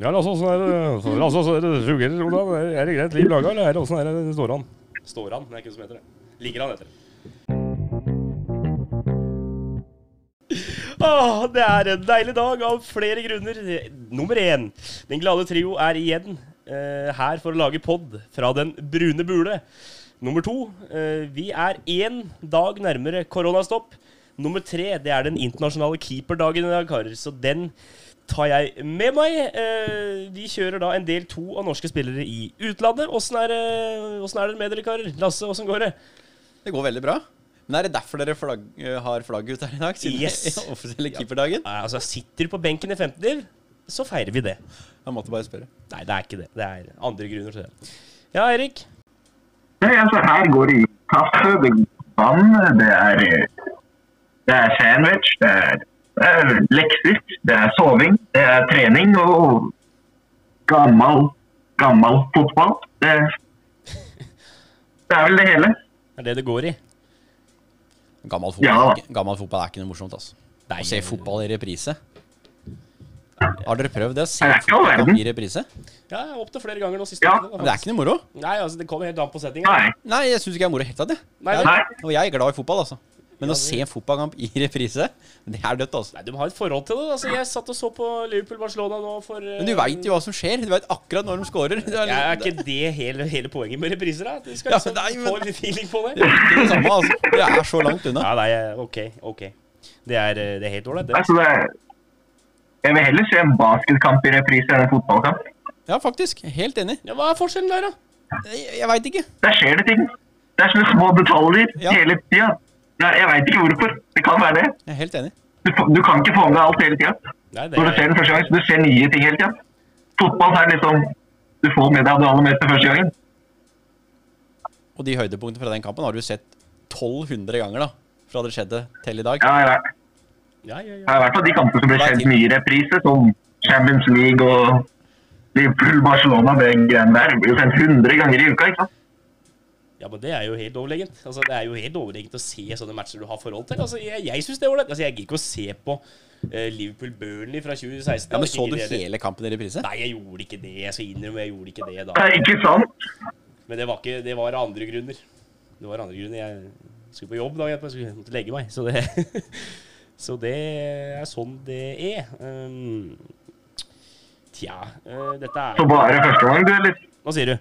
Ja, åssen er det? altså, åssen er det? Fungerer Olav. Er det greit liv laga, eller er det åssen er det står han? Står han, det er ikke noe som heter det. Ligger han, heter det. Åh, det er en deilig dag av flere grunner. Nummer én. Den glade trio er igjen eh, her for å lage pod fra Den brune bule. Nummer to. Eh, vi er én dag nærmere koronastopp. Nummer tre. Det er den internasjonale keeperdagen i dag, karer. Så den tar jeg med meg. Eh, vi kjører da en del to av norske spillere i utlandet. Åssen er, det- er det med dere, karer? Lasse, åssen går det? Det går veldig bra. Men er det derfor dere flagg, eh, har flagg ut her i dag? Siden Yes. det er offisielle keeperdagen? Ja, altså, sitter du på benken i femtediv, så feirer vi det. Jeg måtte bare spørre. Nei, det er ikke det. Det er andre grunner til det. Ja, Erik? Nei, altså her går det i kaffe, det går vann, det er, eh, det er sandwich, det er, det er lekser, det er soving, det er trening og gammel, gammel fotball. Det, det er vel det hele. Det er det det går i. Gammel fotball, Ja. er gammel fotball er ikke noe morsomt, altså. Å se fotball i reprise. Har dere prøvd det? se Det fotball i reprise? Ja, jeg opptil flere ganger nå siste Ja. Men det er ikke noe moro. Nei, altså, det kommer helt an på settinga. Nei, Nei, jeg syns ikke det er moro i det tatt. jeg. Nei, Jeg- Nei. Og jeg er glad i fotball, altså. Men å se en fotballkamp i reprise, det er dødt, altså. Nei, du må ha et forhold til det. Altså, jeg satt og så på Liverpool-Barcelona nå for uh, Men du veit jo hva som skjer. Du veit akkurat når de scorer. Er, ja, Er ikke det hele, hele poenget med repriser? da? Du skal Ja, liksom nei, men- få litt feeling på det. det er ikke det samme, altså. Det er så langt unna. Ja, nei, OK. ok. Det er, det er helt ålreit, det. altså jeg vil heller se en basketkamp i reprise enn en fotballkamp. Ja, faktisk. Helt enig. Ja, Hva er forskjellen der, da? Jeg, jeg veit ikke. Der skjer det ting. Det er sånne små detaljer Ja. hele tida. Nei, Jeg veit ikke hvorfor. Det kan være det. Jeg er helt enig. Du, du kan ikke få med deg alt hele tida. Nei, Når du ser den første gang, så du ser nye ting hele tida. Fotball er liksom Du får med deg det aller meste første gangen. Og de høydepunktene fra den kampen har du sett 1200 ganger, da. Fra det skjedde til i dag. Ja. Ja, ja, ja. Ja, I hvert fall de kampene som ble kjent mye i reprise, som Champions League og Liverpool, Barcelona, det greiene der. blir jo sendt 100 ganger i uka, ikke sant? Ja, men det er jo helt overlegent. Altså, det er jo helt overlegent å se sånne matcher du har forhold til. Altså, jeg jeg syns det er ålreit. Altså, jeg gidder ikke å se på uh, Liverpool-Burnley fra 2016. Ja, Men så du hele kampen i reprise? Nei, jeg gjorde ikke det. Jeg skal innrømme jeg gjorde ikke det da. Det er ikke sant? Men det var, ikke, det var andre grunner. Det var andre grunner. Jeg skulle på jobb da, jeg skulle måtte legge meg. Så det, så det er sånn det er. Um, tja, uh, dette Så er bare første gang, du, eller? Hva sier du?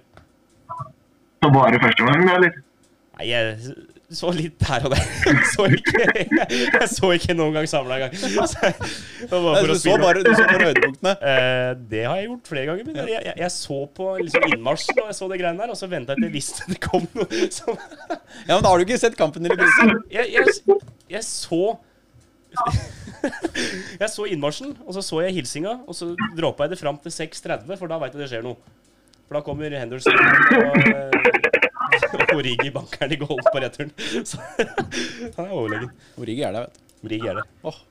Så bare første gang, eller? Nei, jeg så litt her og der. Jeg så ikke, jeg så ikke noen gang samla gang. Så, det var Nei, for å du så bare, du så bare høydepunktene. Eh, det har jeg gjort flere ganger. Men jeg, jeg, jeg så på liksom innmarsjen og jeg så det greiene der, og så venta jeg til jeg visste det kom noe Så. Ja, men da har du ikke sett kampen i reprise. jeg, jeg, jeg så Jeg så innmarsjen, og så så jeg hilsinga, og så droppa jeg det fram til 6.30, for da veit jeg det skjer noe. For da kommer Henderson og, eh, og Origi bankeren i goal på returen. Så han er overlegen. Origi er der, vet du. Origi er det. Åh,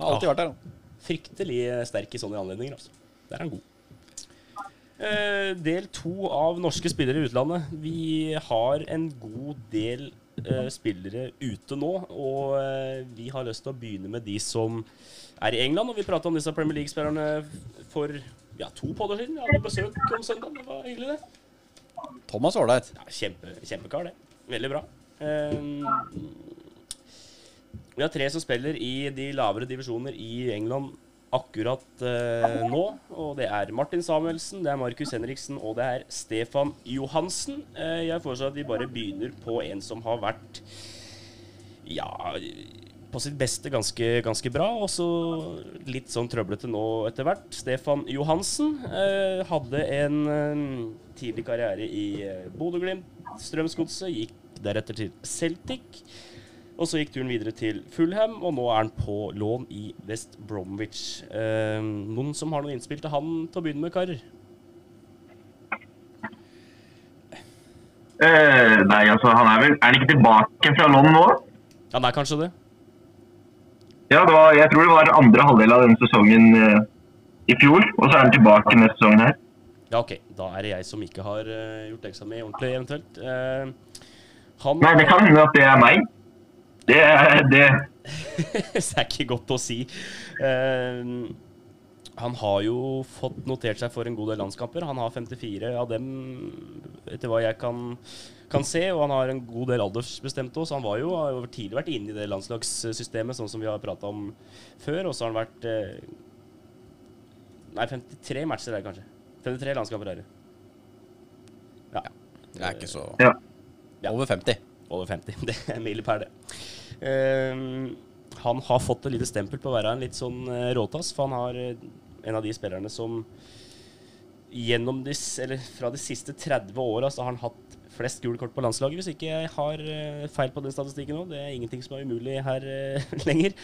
har alltid vært der, han. Fryktelig sterk i sånne anledninger, altså. Der er han god. Uh, del to av norske spillere i utlandet. Vi har en god del uh, spillere ute nå, og uh, vi har lyst til å begynne med de som er i England. Og vi prata om disse Premier League-spillerne for ja, to podder siden. Vi hadde besøk om søndag. Det var hyggelig, det. Thomas var ålreit. Ja, kjempe, kjempekar, det. Veldig bra. Ehm, vi har tre som spiller i de lavere divisjoner i England akkurat eh, nå. Og det er Martin Samuelsen, det er Markus Henriksen og det er Stefan Johansen. Eh, jeg foreslår at vi bare begynner på en som har vært ja på sitt beste ganske, ganske bra, og så litt sånn trøblete nå etter hvert. Stefan Johansen eh, hadde en eh, tidlig karriere i eh, Bodø-Glimt, Strømsgodset, gikk deretter til Celtic. Og så gikk turen videre til Fulham, og nå er han på lån i West Bromwich. Eh, noen som har noen innspill til han til å begynne med, karer? Eh, nei, altså, han er vel Er han ikke tilbake fra lån nå? Han er kanskje det? Ja, det var, jeg tror det var andre halvdel av denne sesongen eh, i fjor, og så er han tilbake neste sesong her. Ja, OK. Da er det jeg som ikke har eh, gjort leksa mi ordentlig, eventuelt. Eh, han Nei, det kan hende at det er meg. Det er det. det er ikke godt å si. Eh, han har jo fått notert seg for en god del landskamper. Han har 54 av dem, etter hva jeg kan, kan se. Og han har en god del aldersbestemt òg, så han var jo, har jo tidlig vært inne i det landslagssystemet, sånn som vi har prata om før. Og så har han vært eh, Nei, 53 matcher der, kanskje. 53 landskamper er det. Ja. Det er ikke så Ja. Over 50. Over 50. Det er milepæl, det. Um, han har fått et lite stempel på å være en litt sånn uh, råtass, for han har eh, en av de spillerne som gjennom de, eller fra de siste 30 åra så har han hatt flest gule kort på landslaget, hvis ikke jeg har eh, feil på den statistikken nå. Det er ingenting som er umulig her eh, lenger.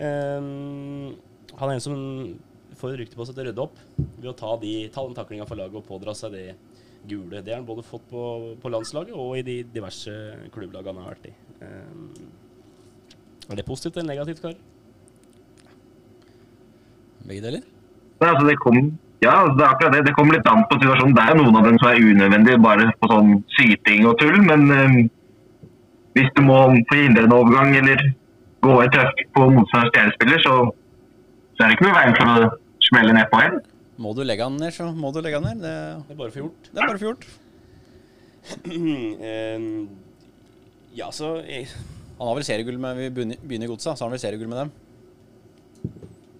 Um, han er en som får rykte på seg til å rydde opp ved å ta, de, ta den taklinga for laget og pådra seg det gule. Det har han både fått på, på landslaget og i de diverse klubblagene han har vært i. Um, er det positivt eller negativt, Kar? Begge deler. Men altså, det kom, ja, altså, det er akkurat det. Det kommer litt an på situasjonen. Det er noen av dem som er unødvendige bare på sånn syting og tull, men eh, hvis du må forhindre en overgang eller gå i tøft på motstanders stjernespiller, så, så er det ikke noe veien for å smelle nedpå en. Må du legge han ned, så må du legge han ned. Det, Det er bare for gjort. det er bare for gjort. Ehm, ja, så jeg... Han har vel seriegull med Vi begynner i Godsa, så har han vel seriegull med dem.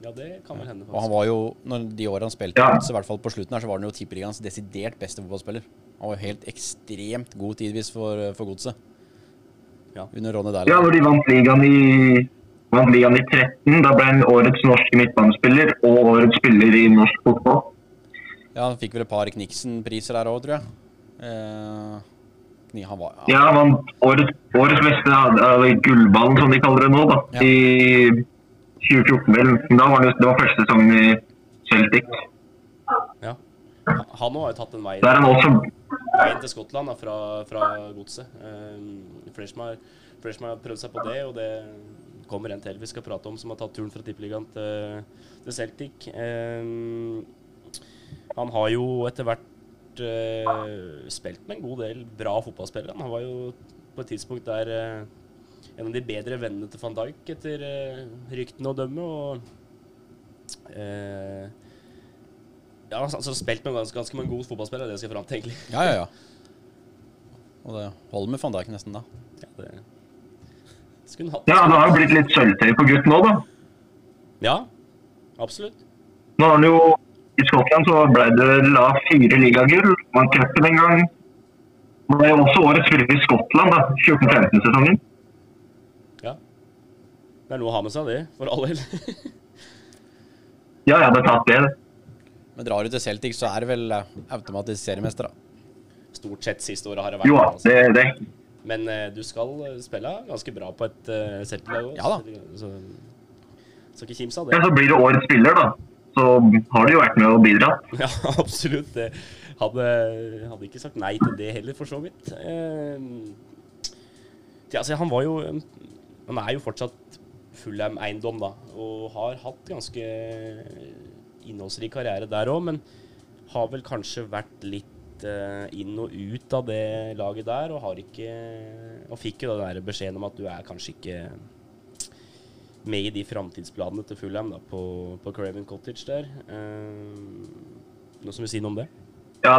Ja, det kan vel hende. Og han var jo, når de årene han spilte, Ja. så i hvert fall på slutten her, så var han jo tippeligaens desidert beste fotballspiller. Han var jo helt ekstremt god tidvis for, for godset. Ja. Under Ronny Ja, når de vant ligaen i, vant ligaen i 13, da ble han årets norske midtbanespiller og årets spiller i norsk fotball. Ja, han fikk vel et par Kniksen-priser der òg, tror jeg. Eh, han var, Ja, han vant årets, årets beste, eller gullballen som de kaller det nå, da, Ja. i 2014. vel. Da var det, det var første sesongen i Celtic. Ja. Han har jo tatt en vei, Der er veien til Skottland da, fra, fra godset. Um, Freshmar Freshmar har prøvd seg på det, og det kommer en til vi skal prate om, som har tatt turen fra Tippeligaen til, til Celtic. Um, han har jo etter hvert uh, spilt med en god del bra fotballspillere. Han var jo på et tidspunkt der eh, en av de bedre vennene til van Dijk, etter uh, ryktene å dømme. og uh, ja, altså altså, spilt med ganske, ganske mange gode fotballspillere, det skal jeg fram til, egentlig. Ja, ja, ja. Og det holder med van Dijk nesten, da. Ja, det skulle hatt. Ja, det har jo blitt litt sølvtøy på gutten òg, da. Ja, absolutt. Nå har han jo I Skottland så ble det la fire ligagull. Vant cupen en gang. Ble jo også årets spiller i Skottland, da. 14-15-sesongen. Ja. Det er noe å ha med seg, det, for all del. Ja, jeg hadde tatt det. Men drar du til Celtic, så er det vel eh, automatisk seriemester, da. Stort sett siste året har det vært Jo det altså. det, det. Men eh, du skal eh, spille ganske bra på et uh, Celtic-lag òg. Ja da. Så, så ikke kims av Ja, så blir du årets spiller, da. Så har du jo vært med og bidratt. Ja, absolutt. Det hadde, hadde ikke sagt nei til det heller, for så vidt. Eh, ja, altså, han var jo Han er jo fortsatt Fulham-eiendom, da, og har hatt ganske innholdsrik karriere der òg, men har vel kanskje vært litt uh, inn og ut av det laget der, og har ikke Og fikk jo den beskjeden om at du er kanskje ikke med i de framtidsplanene til Fulham da, på, på Craven Cottage der. Uh, noe som vil si noe om det? Ja,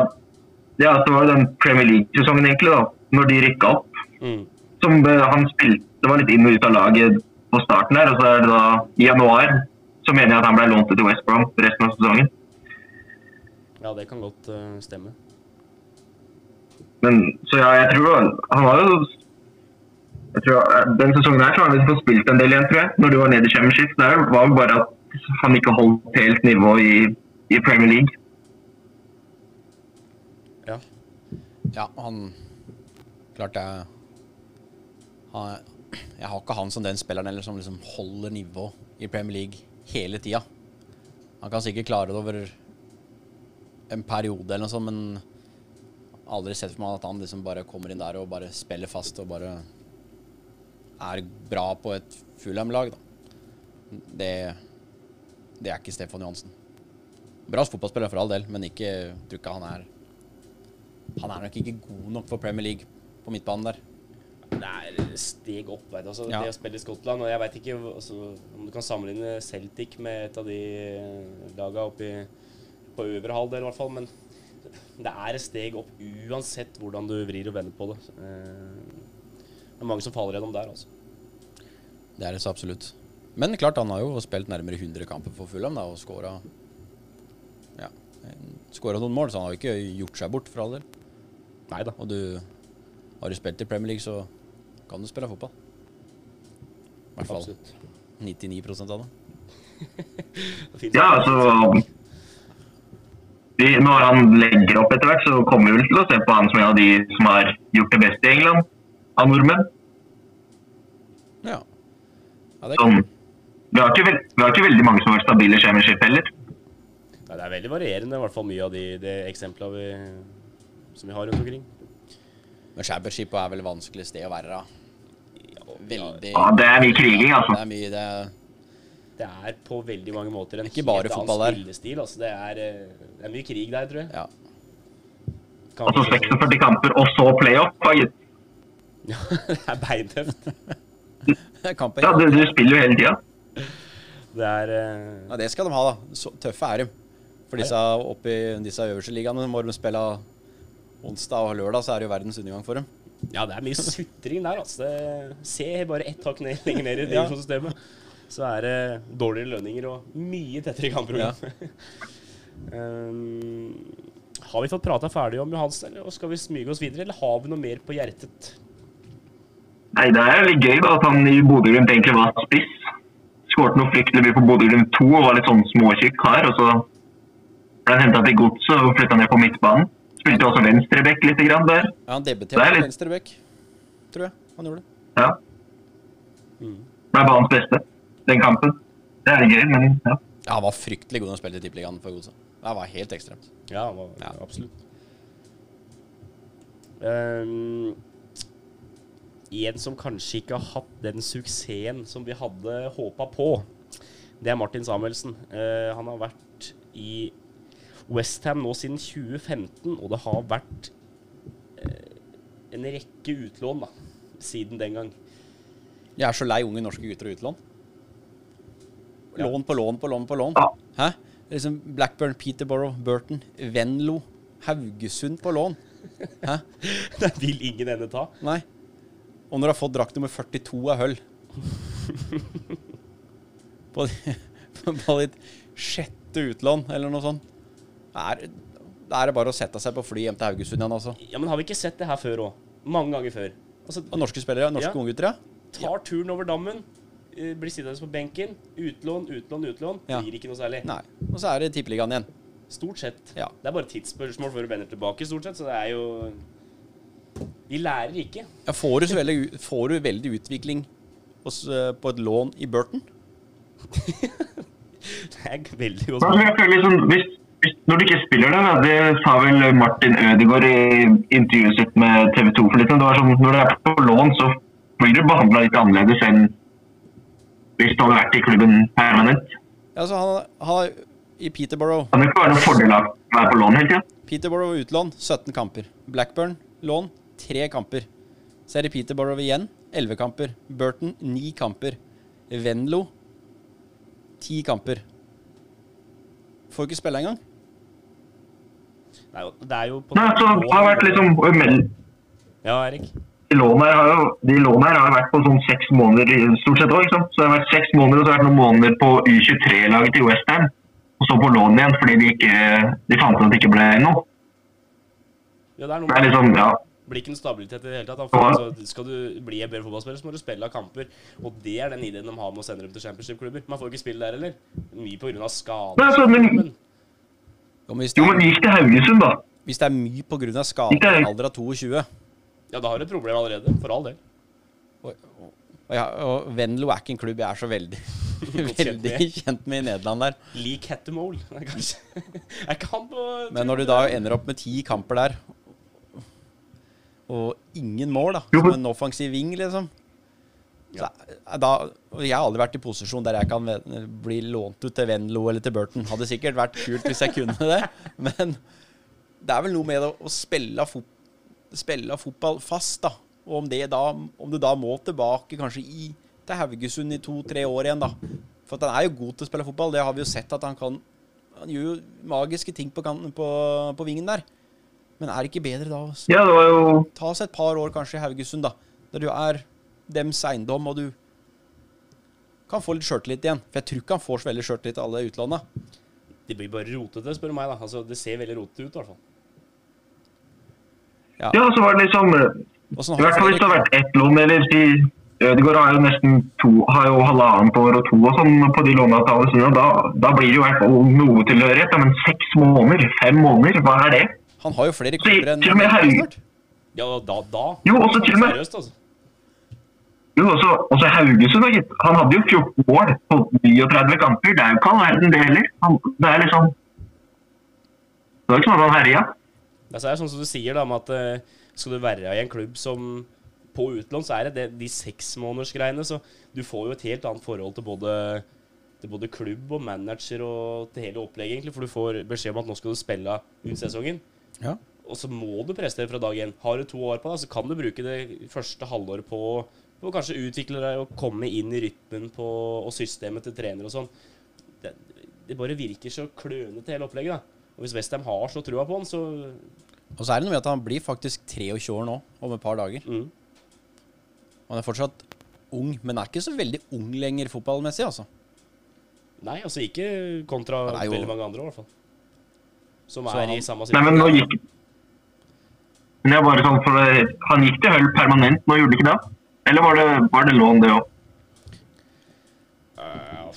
ja det var jo den Premier League-sesongen, egentlig, da. Når de rykka opp. Mm. Som uh, han spilte Det var litt inn og ut av laget på starten der. Og så er det da i januar så mener jeg at han ble lånt til West Brom resten av sesongen. Ja, det kan godt uh, stemme. Men så ja, jeg tror han var jo jeg tror, eh, Den sesongen her så har han liksom fått spilt en del igjen, tror jeg. Når du var nede i Championship. Det var jo bare at han ikke holdt helt nivå i, i Premier League. Ja. Ja, han Klart jeg han, Jeg har ikke han som den spilleren eller som liksom holder nivå i Premier League hele tida. Han kan sikkert klare det over en periode eller noe sånt, men aldri sett for meg at han liksom bare kommer inn der og bare spiller fast og bare er bra på et Fulham-lag. Det, det er ikke Stefan Johansen. Bra fotballspiller for all del, men ikke tror ikke han er Han er nok ikke god nok for Premier League på midtbanen der. Det er steg opp. Vet du. Altså, Ja. Det å spille i Skottland Og jeg veit ikke altså, om du kan sammenligne Celtic med et av de laga oppi på øvre halvdel, i hvert fall. Men det er et steg opp uansett hvordan du vrir og vender på det. Eh, Det er mange som faller gjennom der, altså. Det er det så absolutt. Men klart, han har jo spilt nærmere 100 kamper for Fulham da, og skåra ja, noen mål, så han har jo ikke gjort seg bort, for all del. Nei da. Og du har du spilt i Premier League, så kan du spille fotball. I hvert fall Absolutt. 99 av det. Det Ja, altså vi, Når han legger opp etter hvert, så kommer vi vel til å se på han som en av de som har gjort det best i England av nordmenn. Ja. ja det er Sånn, vi, har ikke veld, vi har ikke veldig mange som har vært stabile championship heller. Nei, det er veldig varierende, i hvert fall mye av de, de eksemplene vi, som vi har rundt omkring. Men Championship er vel vanskelig sted å være. da. Veldig Ja, det er mye kriging, altså. Det er mye det Det er på veldig mange måter en er ikke bare helt annen fotball spillestil. Altså. Det, er, eh, det er mye krig der, tror jeg. Ja. Kan Altså sånn. 46 kamper, og så playoff. da, gitt. Ja, det er beintøft. Kampen, Ja, du, du spiller jo hele tida. Det er uh... Ja, det skal de ha, da. Så tøffe er de. For disse oppe i disse øverste ligaene må de spille onsdag og lørdag, så er det jo verdens undergang for dem. Ja, det er mye sutring der, altså. Det, se bare ett hakk ned, lenger ned i Ja. Så er det dårligere lønninger og mye tettere kampprogram. um, har vi fått prata ferdig om Johansen, eller skal vi smyge oss videre, eller har vi noe mer på hjertet? Nei, Det er litt gøy da, at han i Bodø-Glimt egentlig var spiss. Skåret noe fryktelig mye på Bodø-Glimt 2 og var litt sånn småtjukk kar. og Så ble han henta til Godset og flytta ned på midtbanen. Spilte også venstreback litt grann der. Ja, Han debuterte er litt- venstrebekk, tror jeg. Han gjorde det. Ja. Ble banens beste den kampen. Det er gøy, men ja. Ja, Han var fryktelig god når han spilte i Tippeligaen for Godset. Det var helt ekstremt. Ja, hva- Ja. absolutt. Um, en som kanskje ikke har hatt den suksessen som vi hadde håpa på, det er Martin Samuelsen. Uh, han har vært i Westham nå siden 2015, og det har vært eh, en rekke utlån da, siden den gang. Jeg er så lei unge norske gutter og utlån. Lån på lån på lån på lån. Hæ? Liksom Blackburn, Peterborough, Burton, Venlo, Haugesund på lån. Hæ? Det vil ingen ende ta. Nei. Og når du har fått drakt nummer 42 av Hull på, på ditt sjette utlån, eller noe sånt, er, da er det bare å sette seg på fly hjem til Haugesund igjen, altså. Ja, men har vi ikke sett det her før òg? Mange ganger før. Altså, Og norske spillere, norske Ja. unggutter, ja. tar turen over dammen, eh, blir sittende på benken. Utlån, utlån, utlån. Ja. Blir ikke noe særlig. Nei. Og så er det Tippeligaen igjen. Stort sett. Ja. Det er bare tidsspørsmål før du vender tilbake, stort sett. Så det er jo Vi lærer ikke. Ja, får, du så veldig, får du veldig utvikling hos, eh, på et lån i Burton? Det er veldig godt spørsmål. liksom, hvis, hvis, når du ikke spiller det, da, det sa vel Martin Ødegaard i intervjuet sitt med TV 2 for litt. Det var sånn, Når du er på lån, så blir du behandla litt annerledes enn hvis du hadde vært i klubben permanent. Ja, så han, har i Peterborough Det kan ikke være noen fordel av å være på lån hele tida. Peterborough utlån 17 kamper. Blackburn lån 3 kamper. Så er det Peterborough igjen 11 kamper. Burton 9 kamper. Venlo 10 kamper. Får ikke spille engang. Nei, det er jo på Nei, så det har vært liksom Ja, Erik. De lånene her har jo de lånene her har vært på sånn seks måneder i- stort sett òg. Så det har vært seks måneder, og så har det vært noen måneder på U23-laget til Westham. Og så på lån igjen fordi de ikke de fant ut at det ikke ble noe. Ja, det er noe Det er liksom, ja. blir ikke noe stabilitet i det hele tatt. altså, skal du bli en bedre fotballspiller, så må du spille av kamper. Og det er den ideen de har med å sende dem til championship-klubber. Man får ikke spille der heller. Mye pga. skader. Men altså, men- Men Jo, men hvis, Jo, men gikk til Haugesund, da. hvis det er mye pga. skade i en alder av 22 ja, da har du et problem allerede. For all del. og, og, ja, og Venlo er ikke en klubb jeg er så veldig, Godt kjent med. veldig kjent med i Nederland der. Lik Hettemol, er kanskje Jeg kan på Men når du da ender opp med ti kamper der, og ingen mål, da, Jo, som en offensiv wing, liksom Ja. er- da, Jeg har aldri vært i posisjon der jeg kan bli lånt ut til Venlo eller til Burton. Hadde sikkert vært kult hvis jeg kunne det, men det er vel noe med å, spille, fot, spille fotball fast, da. Og om det da, om du da må tilbake kanskje i, til Haugesund i to-tre år igjen, da. For han er jo god til å spille fotball. Det har vi jo sett at han kan. Han gjør jo magiske ting på, kanten, på, på vingen der. Men er det ikke bedre da å Ja, jo ta seg et par år kanskje i Haugesund, da. Der du er dems eiendom, og du kan få litt sjøltillit igjen. For jeg tror ikke han får så veldig sjøltillit i alle utlåna. Det blir bare rotete, spør du meg. da. Altså, Det ser veldig rotete ut, i hvert fall. Ja, så var det liksom eh, sånn I hvert fall hvis det har vært ett lån, eller si Ødegaard har jo nesten to, har jo halvannet år og to og sånn på de låneavtalene sine. Da, da blir det jo i hvert fall noe tilhørighet. Men seks måneder? Fem måneder? Hva er det? Han har jo flere klubber enn til og med Haug- Ja, da, da Jo, også til og med- Seriøst, altså. Jo, også, også Haugesund, gitt. Han hadde jo 14 mål på 39 kamper. Det er jo ikke all verden, det heller. Han, det er liksom Det var ikke sånn at han herja. Det er sånn som du sier, da, med at eh, skal du være i en klubb som på utlån, så er det, det de seksmånedersgreiene. Så du får jo et helt annet forhold til både, til både klubb og manager og til hele opplegget, egentlig. For du får beskjed om at nå skal du spille ut sesongen. Ja. Og så må du prestere fra dag én. Har du to år på deg, så kan du bruke det første halvåret på på må kanskje utvikle deg og komme inn i rytmen på, og systemet til trener og sånn. Det, det bare virker så klønete, hele opplegget. da. Og hvis Westham har så trua på han, så Og så er det noe med at han blir faktisk 23 år nå, om et par dager. mm. Han er fortsatt ung, men er ikke så veldig ung lenger fotballmessig, altså. Nei, altså ikke kontra jo- veldig mange andre, i hvert fall. Som er han- i samme situasjon. Nei, men nå gikk Men jeg bare sånn for Han gikk til Hull permanent nå, gjorde han ikke det? Eller var det, var det lån, det òg? Uh,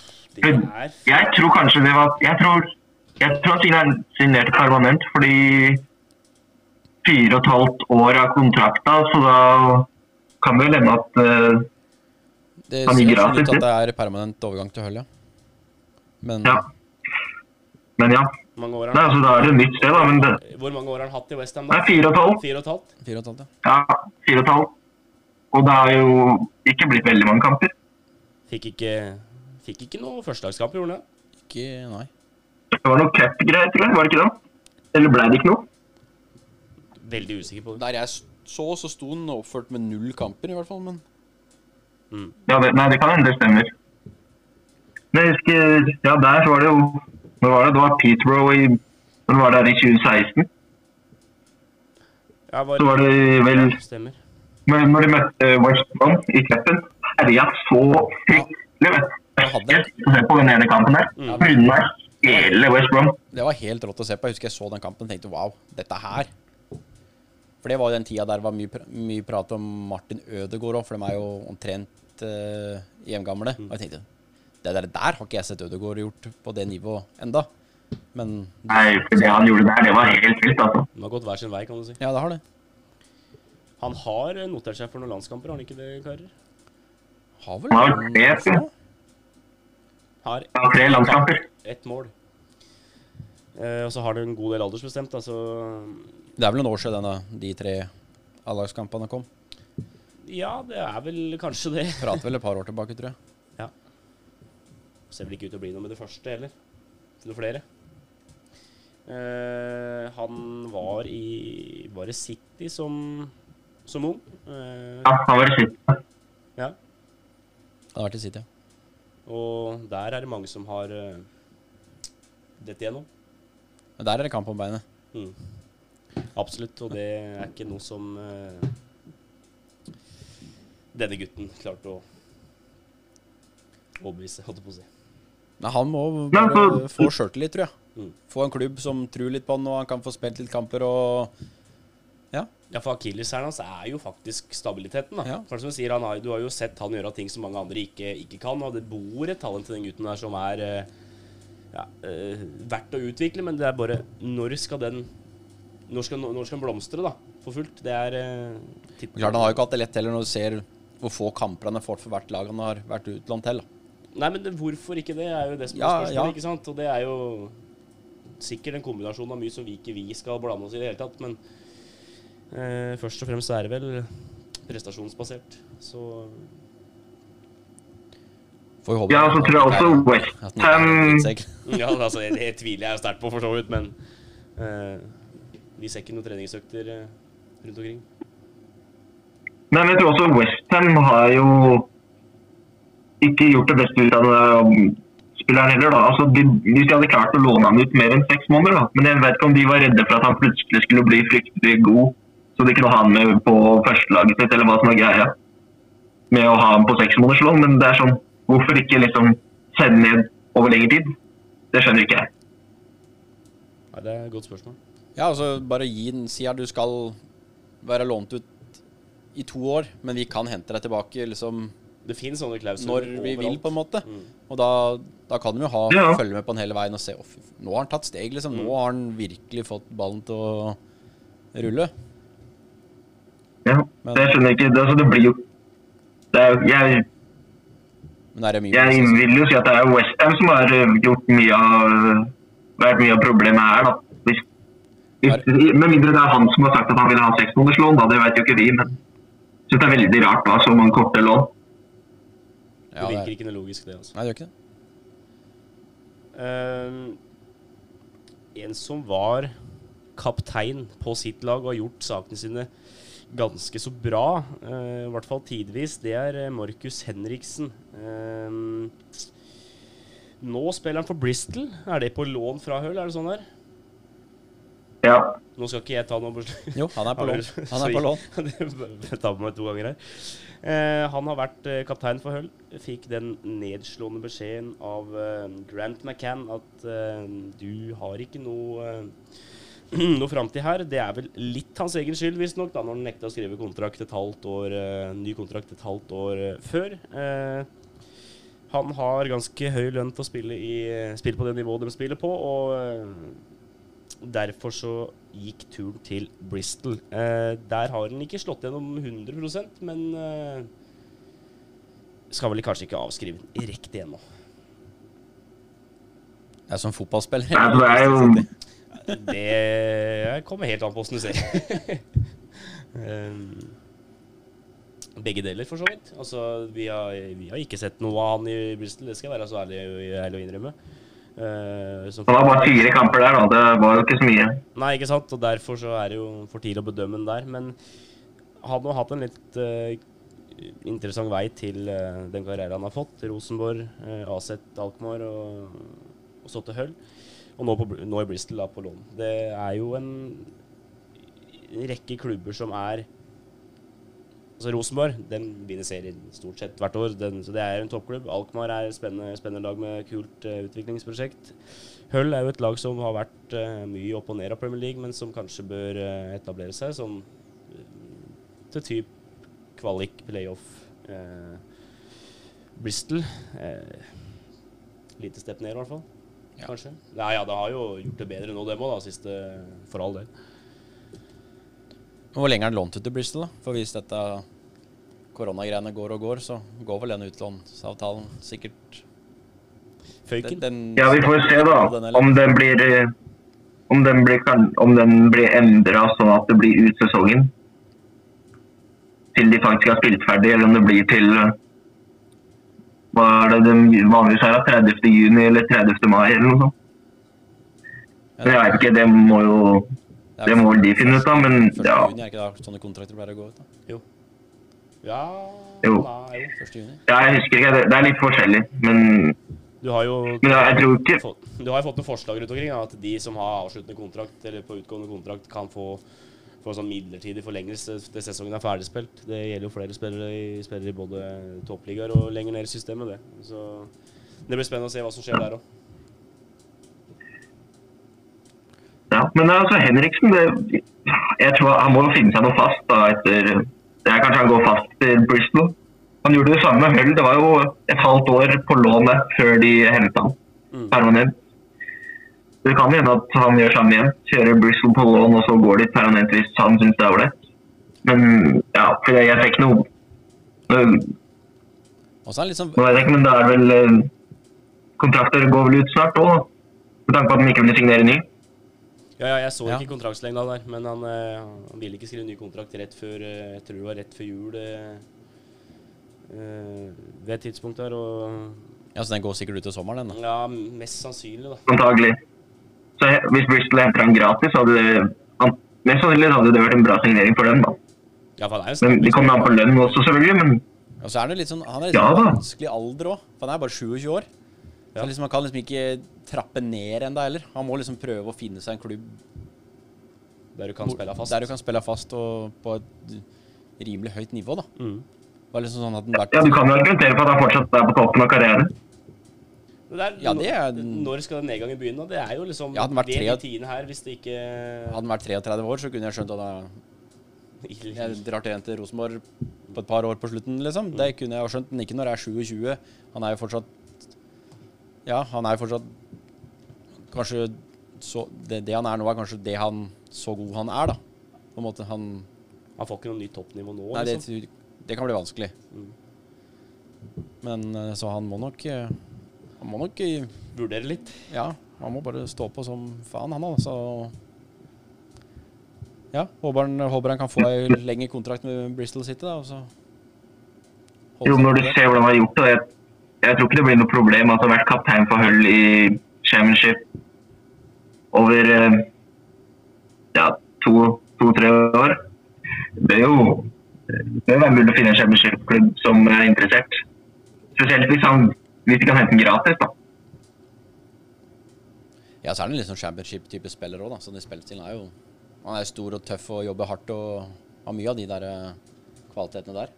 er Jeg tror kanskje det var Jeg tror, jeg tror han signer- signerte permanent fordi fire og et halvt år av kontrakta, så da kan det vel hende at uh, Det Han gir gratis. Det ser ut at det. er permanent overgang til Hull, ja. Men Ja. Men ja. mange år Nei, han, altså, da er det et nytt sted, da. Men det, Hvor mange år har han hatt i Westham. Fire og et halvt? fire og et halvt, ja. Ja, fire og et halvt. Og det har jo ikke blitt veldig mange kamper. Fikk ikke, fikk ikke noe førstedagskamp, gjorde han det? Ikke Nei. Det var noe cupgreier, tror jeg. Var det ikke det? Eller ble det ikke noe? Veldig usikker på det. Der jeg så, så sto han oppført med null kamper, i hvert fall, men Ja, det, nei, det kan hende det stemmer. Men jeg husker, ja, der så var det jo Når var det? Det var Peterborough i Når var det i 2016? Ja, var, Så var det vel Stemmer. Men når de møtte West Brom i cupen, herja så fryktelig. Se på den ene kampen der. Mm. Hele West Brom. det var helt rått å se på. Jeg husker jeg så den kampen og tenkte wow, dette her For det var jo den tida der det var mye, mye prat om Martin Ødegaard òg, for de er jo omtrent uh, hjemgamle. Og jeg tenkte det der, der har ikke jeg sett Ødegaard gjort på det nivået enda. Men Nei, for det han gjorde der, det var helt vilt, altså. Det har gått hver sin vei, kan du si. ja, det har det. Han har notert seg for noen landskamper, har han ikke det, karer? Har vel Han har tre. Har tre landskamper. ett mål. Eh, og så har det en god del aldersbestemt, da, så Det er vel noen år siden denne, de tre A-lagskampene kom. Ja, det er vel kanskje det. Prater vel et par år tilbake, tror jeg. Ja. Ser vel ikke ut til å bli noe med det første heller. Noe flere. Eh, han var i Var det City som, som ung? Eh, Ja, han var i City. ja. Han har vært i City, ja. Og der er det mange som har uh, dette igjennom. Men der er det kamp om beinet. Mm. Absolutt, og det er ikke noe som uh, denne gutten klarte å overbevise, holdt jeg på å si. Nei, han må få sjøltillit, tror jeg. Mm. Få en klubb som tror litt på han, og han kan få spilt litt kamper og Ja. Ja, for akilleshælen hans er jo faktisk stabiliteten. da. Ja. For som Du sier, han har, du har jo sett han gjøre ting som mange andre ikke, ikke kan, og det bor et talent til den gutten der som er eh, ja, eh, verdt å utvikle, men det er bare Når skal den Når skal, når skal den blomstre, da? For fullt? Det er eh, Klart Han har jo ikke hatt det lett heller, når du ser hvor få kamper han har fått for hvert lag han har vært utlånt til. da. Nei, men det, hvorfor ikke det, er jo det som er Ja, spørsmålet. ja. ikke sant? Og det er jo sikkert en kombinasjon av mye som vi ikke vi skal blande oss i i det hele tatt. Men eh, først og fremst så er det vel prestasjonsbasert. Så Får vi håpe Ja, så tror jeg også West at han ikke Ham drittsekk. ja, altså, det, det tviler jeg sterkt på, for så vidt. Men eh, vi ser ikke noen treningsøkter eh, rundt omkring. Nei, men jeg tror også Westham har jo ikke gjort det beste ut av det spilleren heller. da. Altså, de, Hvis de hadde klart å låne han ut mer enn seks måneder, da. Men jeg vet ikke om de var redde for at han plutselig skulle bli fryktelig god, så de kunne ha han med på førstelaget sitt, eller hva som er greia. Med å ha han på seksmånederslån. måneders. Men det er sånn, hvorfor ikke liksom sende ned over lengre tid? Det skjønner ikke jeg. Nei, det er et godt spørsmål. Ja, altså bare gi den Si du skal være lånt ut i to år, men vi kan hente deg tilbake liksom Det finnes sånne klausuler når vi vil, på en måte. Mm. Og da, da kan du jo ha, Ja. følge med på den hele veien og se oh, Nå har han tatt steg, liksom. Nå har han virkelig fått ballen til å rulle. Ja, Men- skjønner jeg skjønner ikke, det, altså, det blir jo det er, jeg, Men er det mye jeg vil jo si at det er Westham som har eh, gjort mye av vært mye av problemet her. da. Hvis, hvis, med mindre det er han som har sagt at han vil ha seksmånederslån, da. Det vet jo ikke vi. Men jeg syns det er veldig rart da, så mange korte lån. Ja, det virker er, ikke noe logisk, det. altså. nei, det gjør ikke det. Um, en som var kaptein på sitt lag og har gjort sakene sine ganske så bra, eh, i hvert fall tidvis, det er eh, Markus Henriksen. Ehm, nå spiller han for Bristol. Er det på lån fra Hull? Er det sånn der? Ja. Nå skal ikke jeg ta noe beslutning. Jo, han er på lån. Han er på lån. Jeg tar på meg to ganger her. Eh, han har vært eh, kaptein for Hull. Fikk den nedslående beskjeden av eh, Grant McCann at eh, du har ikke noe noe framtid her. Det er vel litt hans egen skyld, visstnok, da når han nekta å skrive kontrakt et halvt år, eh, ny kontrakt et halvt år eh, før. Eh, han har ganske høy lønn til å spille, i, spille på det nivået de spiller på, og derfor så gikk turen til Bristol. Eh, der har han ikke slått gjennom 100% men eh, skal vel kanskje ikke avskrive den riktig ennå. Det er som fotballspiller. Ja, det er jo Det kommer helt an på åssen du ser. um, begge deler, for så vidt. Altså, vi har, vi har ikke sett noe av han i Bristol, det skal jeg være så ærlig, ærlig å innrømme. Uh, Han har bare fire kamper der, da. Det var jo ikke så mye. Nei, ikke sant? Og derfor så er det jo for tidlig å bedømme den der. Men han har hatt en litt uh, interessant vei til uh, den karrieren han har fått. Rosenborg, uh, Aset Alkmaar og, og så til Hull. Og nå, på, nå i Bristol, da, på lån. Det er jo en, en rekke klubber som er Altså Rosenborg den vinner serien stort sett hvert år, den, så det er en toppklubb. Alkmaar er et spennende, spennende lag med kult uh, utviklingsprosjekt. Hull er jo et lag som har vært uh, mye opp og ned av Premier League, men som kanskje bør uh, etablere seg som til typ kvalik, playoff. Bristol Lite step ned, i hvert fall. Ja. Kanskje. Nei, ja, det har jo gjort det bedre nå, dem òg, da, siste For all del. Hvor lenge er den lånt ut til Bristol, da? For hvis dette koronagreiene går og går, så går vel den utlånsavtalen sikkert Føyken. den, Ja, vi får se, da. Den Om den blir eh, om den blir, om den blir endra sånn at det blir ut sesongen. Til de faktisk har spilt ferdig, eller om det blir til eh, Hva er det de vanligvis er? 30. juni eller 30. mai, eller noe sånt. Men jeg vet ikke, det må jo det må vel de finne ut av, men ja. juni, er ikke da sånne kontrakter pleier å gå ut? da? Jo. Ja Jo. Nei, jo. Første juni? ja jeg husker ikke. Det det er litt forskjellig, men Du har jo Men jeg tror ikke- fått, Du har jo fått noen forslag rundt omkring. Da, at de som har avsluttende kontrakt eller på utgående kontrakt, kan få, få en sånn midlertidig forlengelse til sesongen er ferdigspilt. Det gjelder jo flere spillere i, spillere i både toppligaer og lenger ned i systemet. det. Så det blir spennende å se hva som skjer der òg. Ja, men altså Henriksen det, Jeg tror han må finne seg noe fast da etter er Kanskje han går fast til Bristol. Han gjorde det samme med Hull. Det var jo et halvt år på lånet før de henta han Mm. permanent. Det kan hende at han gjør samme igjen. Kjører Bristol på lån, og så går de permanent hvis han syns det er ålreit. Men ja, for jeg, jeg fikk noe Nå han litt sånn vet jeg ikke, men det er vel eh, Kontrakter går vel ut snart òg, med tanke på at de ikke vil signere ny. Ja, ja, jeg så Ja. ikke kontraktslengda der, men han, eh, han ville ikke skrive ny kontrakt rett før eh, Jeg tror det var rett før jul ved et tidspunkt der. Og Ja, så den går sikkert ut til sommeren, den. da. ja, mest sannsynlig, da. antagelig. Så hvis Bristol henter han gratis, så hadde det mest sannsynlig hadde det vært en bra signering for dem. da. Ja, for han Men Det kommer an på lønn også, selvfølgelig. Men Og så er det litt sånn, han er litt Ja sånn vanskelig alder òg. For han er bare 27 år. Ja. Så liksom, han kan liksom ikke trappe ned ennå heller. Han må liksom prøve å finne seg en klubb der du kan spille fast. der du kan spille fast og på et rimelig høyt nivå. da. Mm. Liksom sånn at han vært, ja, du kan jo argumentere for at han fortsatt er på toppen av karrieren. Det der, Ja, det er- Når skal den nedgangen begynne? Det er jo liksom Ja, det de tidene her, hvis det ikke Hadde den vært 33 år, så kunne jeg skjønt at jeg, Jeg drar til til Rosenborg på et par år på slutten, liksom. Det kunne jeg ha skjønt, men ikke når jeg er 27. Han er jo fortsatt Ja, han er jo fortsatt Kanskje så det, det han er nå, er kanskje det han Så god han er, da. På en måte han Han får ikke noe nytt toppnivå nå, Nei, det, liksom. det kan bli vanskelig. Mm. Men eh, så han må nok eh, Han må nok eh, Vurdere litt. Ja, han må bare stå på som faen, han altså. Ja, håper han, håper han kan få ei lengre kontrakt med Bristol City, da. Og så Jo, når du ser hvordan han har gjort det, jeg, jeg tror ikke det blir noe problem. Altså, vært kaptein for Hull i championship over eh, ja, to-tre år. Det er jo det er mulig å finne en championship-klubb som er interessert. Spesielt hvis, han, hvis de kan hente den gratis. da. Ja, så er han litt sånn championship-type spiller òg, da. Så den spillestilen er jo Han er stor og tøff og jobber hardt og har mye av de der eh, kvalitetene der.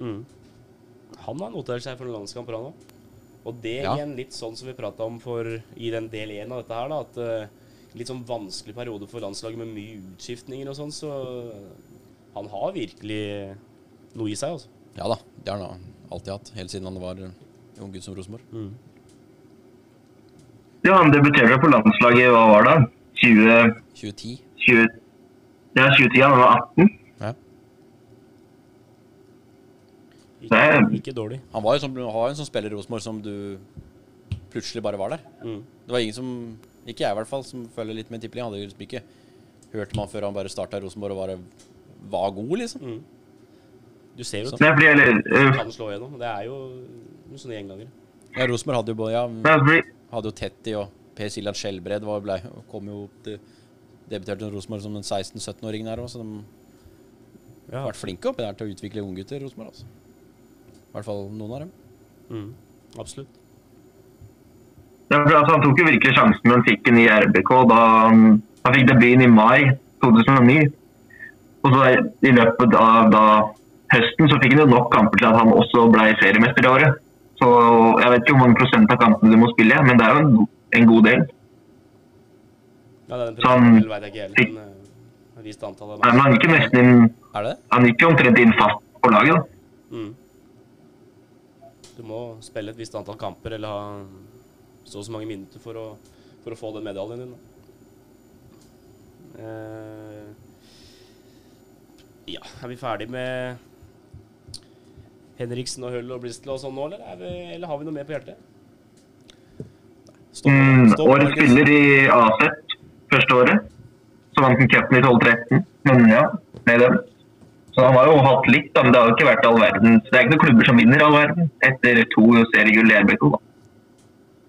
Mm. Han har notert seg for noen landskamper, han òg. Og det Ja. igjen litt sånn som vi prata om for, i den del én av dette her, da. At eh, litt sånn vanskelig periode for landslaget med mye utskiftninger og sånn, så han har virkelig noe i seg, altså. Ja da, det har han alltid hatt. Helt siden han var eh, ung gutt som Rosenborg. Mm. Ja, Han debuterte på landslaget hva var det? 20, 2010. 20, ja, 2010, han var 18. Ja. Ikke, ikke dårlig. Han var jo sånn, en sånn spiller i Rosenborg som du plutselig bare var der. Mm. Det var ingen som, ikke jeg i hvert fall, som følger litt med tippeligaen, hadde liksom ikke hørt om han før han bare starta i Rosenborg og bare var god, liksom. Mm. Du ser jo sånn at Nei, fordi, eller, han kan slå igjennom. Det er jo noen sånne gjengangere. Ja, Rosenborg hadde jo både, ja, hadde jo Tetti og Per Siljan Skjelbred var, ble, kom jo til debuterte Rosenborg som en 16-17-åring der òg, så de har vært flinke oppi der til å utvikle unggutter i Rosenborg. Altså. I hvert fall noen av dem. Mm. Absolutt. ja, for, altså, han tok jo virkelig sjansen da han fikk den i RBK. da Han, han fikk debuten i mai 2009. Og så i løpet av da, høsten så fikk han jo nok kamper til at han også ble seriemester i året. Så jeg vet ikke hvor mange prosent av kampene du må spille, men det er jo en, en god del. Ja, det er den prosent, veit jeg ikke helt, men eh, et visst antall Nei, men han gikk jo nesten inn Er det det? Han gikk jo omtrent inn fast på laget. da. Mm. Du må spille et visst antall kamper eller ha så og så mange minutter for å, for å få den medaljen din. Da. Eh, ja, er vi ferdig med Henriksen og Hull og Bristol og sånn nå, eller, er vi, eller har vi noe mer på hjertet? Stopp, Mm, stopp, årets spiller i AZ første året. Så vant han cupen i 12-13. Men ja, med dem. Så han har jo hatt litt, da, men det har jo ikke vært all verden. Så Det er ikke noen klubber som vinner all verden etter to seriegull i RBK. da.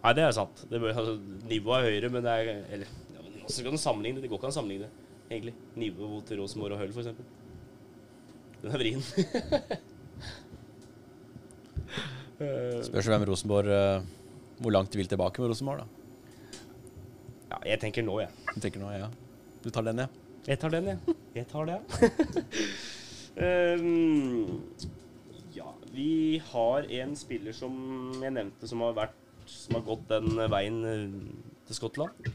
Nei, det er sant. Det altså, nivået er høyere, men det er Eller ja, men kan du sammenligne det? Det går ikke an å sammenligne egentlig. Nivået til Rosenborg og Hull, f.eks. Den er vrien. Eh, Spørs hvem Rosenborg eh, Hvor langt de vil tilbake med Rosenborg, da. ja, jeg tenker nå, jeg. Du tenker nå, ja. Du tar den, ja. Jeg tar den, jeg. Jeg tar det, ja. um, ja, vi har en spiller som jeg nevnte, som har vært Som har gått den veien eh, til Skottland.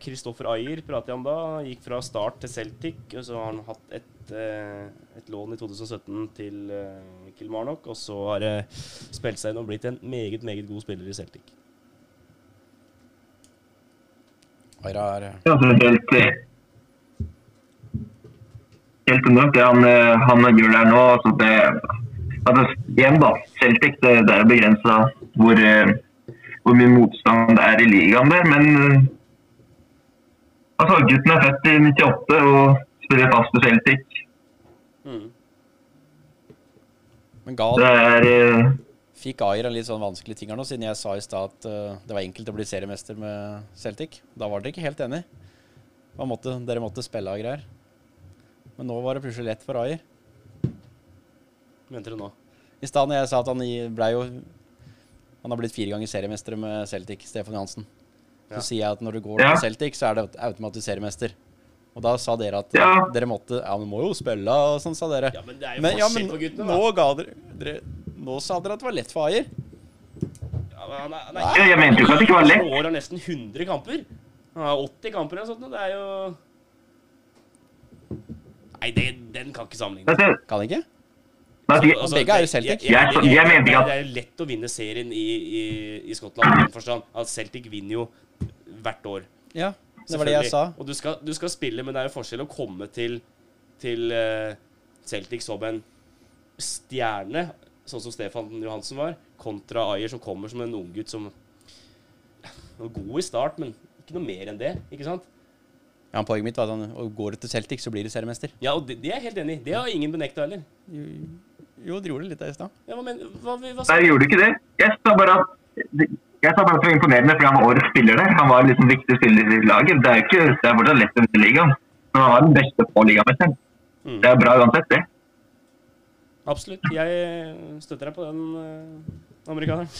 Kristoffer Ayer prater jeg om da. Gikk fra Start til Celtic. Og så har han hatt et, uh, et lån i 2017 til eh, Kilmarnock. Og så har det spilt seg inn og blitt en meget, meget god spiller i Celtic. Aira er Ja, Ja, er helt eh, Helt enormt det han, eh, han gjør der nå. Altså det, altså, igjen, da. Celtic det, det er begrensa hvor, eh, hvor mye motstand det er i ligaen der. Men eh, altså, gutten er født i 98 og spiller fast i Celtic. Mm. Men ga Det er eh, Fikk Ayer en litt sånn vanskelig ting her nå, siden jeg sa i stad at uh, det var enkelt å bli seriemester med Celtic. Da var dere ikke helt enig. Måtte, dere måtte spille av greier. Men nå var det plutselig lett for Ayer. Mente du nå? I stad når jeg sa at han blei ble jo Han har blitt fire ganger seriemester med Celtic, Stefan Johansen. Så Ja. sier jeg at når du går Ja. til Celtic, så er det automatisk seriemester. Og da sa dere at Ja. dere måtte Ja, vi må jo spille, og sånn, sa dere. Ja, men det er jo Men, ja, men på guttene, nå ga dere, dere Nå sa dere at det var lett for Ajer. Ja, men han er, er jeg mente jo ikke at det ikke var lett. Han har nesten 100 kamper. Han har 80 kamper eller noe sånt. Det er jo Nei, det, den kan ikke sammenlignes. Kan ikke? altså, Altså, Begge er jo Celtic. Jeg, jeg, jeg, Jeg ikke at- Det er jo lett å vinne serien i, i, i Skottland i den forstand at Celtic vinner jo hvert år. Ja, det var det jeg sa. Og du skal, du skal spille, men det er jo forskjell å komme til, til uh, Celtic som en stjerne, sånn som Stefan Johansen var, kontra Ayer som kommer som en unggutt som var god i start, men ikke noe mer enn det. ikke sant? Ja, Poenget mitt var at han, og går du til Celtic, så blir du seriemester. Ja, og det, det er jeg helt enig i. Det har ingen benekta heller. Jo, jo, dere gjorde det litt der i stad. Ja, hva, men, hva, hva, hva, Jeg gjorde ikke det. Jeg sa bare at jeg sa bare at det var imponerende fordi han var årets spiller der. Han var liksom viktig spiller i laget. Det er jo ikke, det er fortsatt lett å vinne ligaen. Men han var den beste på ligamesteren. Mm. Det er bra uansett, det. Absolutt. Jeg støtter deg på den, eh, amerikaneren.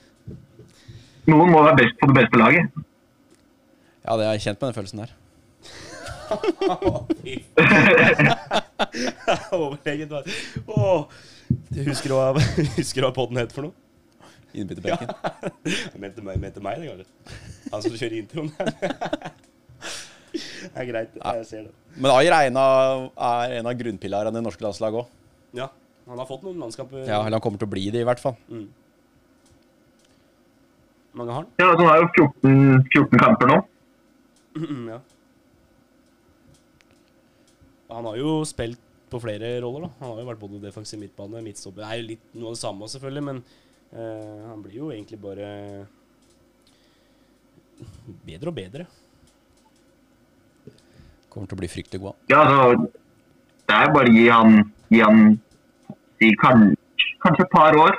Noen må være best på det beste laget. Ja, det har jeg kjent på den følelsen der. Overlegent. Åh, du husker hva, husker hva podden het for noe? Innbytterbenken. Jeg mente meg, mente meg det, kanskje. Han som kjører introen. det er greit, jeg ser det. Men Ayer er en av, er en av grunnpilarene i det norske landslaget òg. Ja, han har fått noen landskamper. Ja, eller han kommer til å bli det, i hvert fall. Mm. Mange har han? Ja, han har jo 14, 14 kamper nå. ja. Han har jo spilt på flere roller, da. Han har jo vært både defensiv midtbane, midtstopper Det er jo litt noe av det samme, selvfølgelig, men eh, han blir jo egentlig bare bedre og bedre. Kommer til å bli fryktelig god. Ja, altså, det er bare å gi han, gi han i kanskje, kanskje et par år,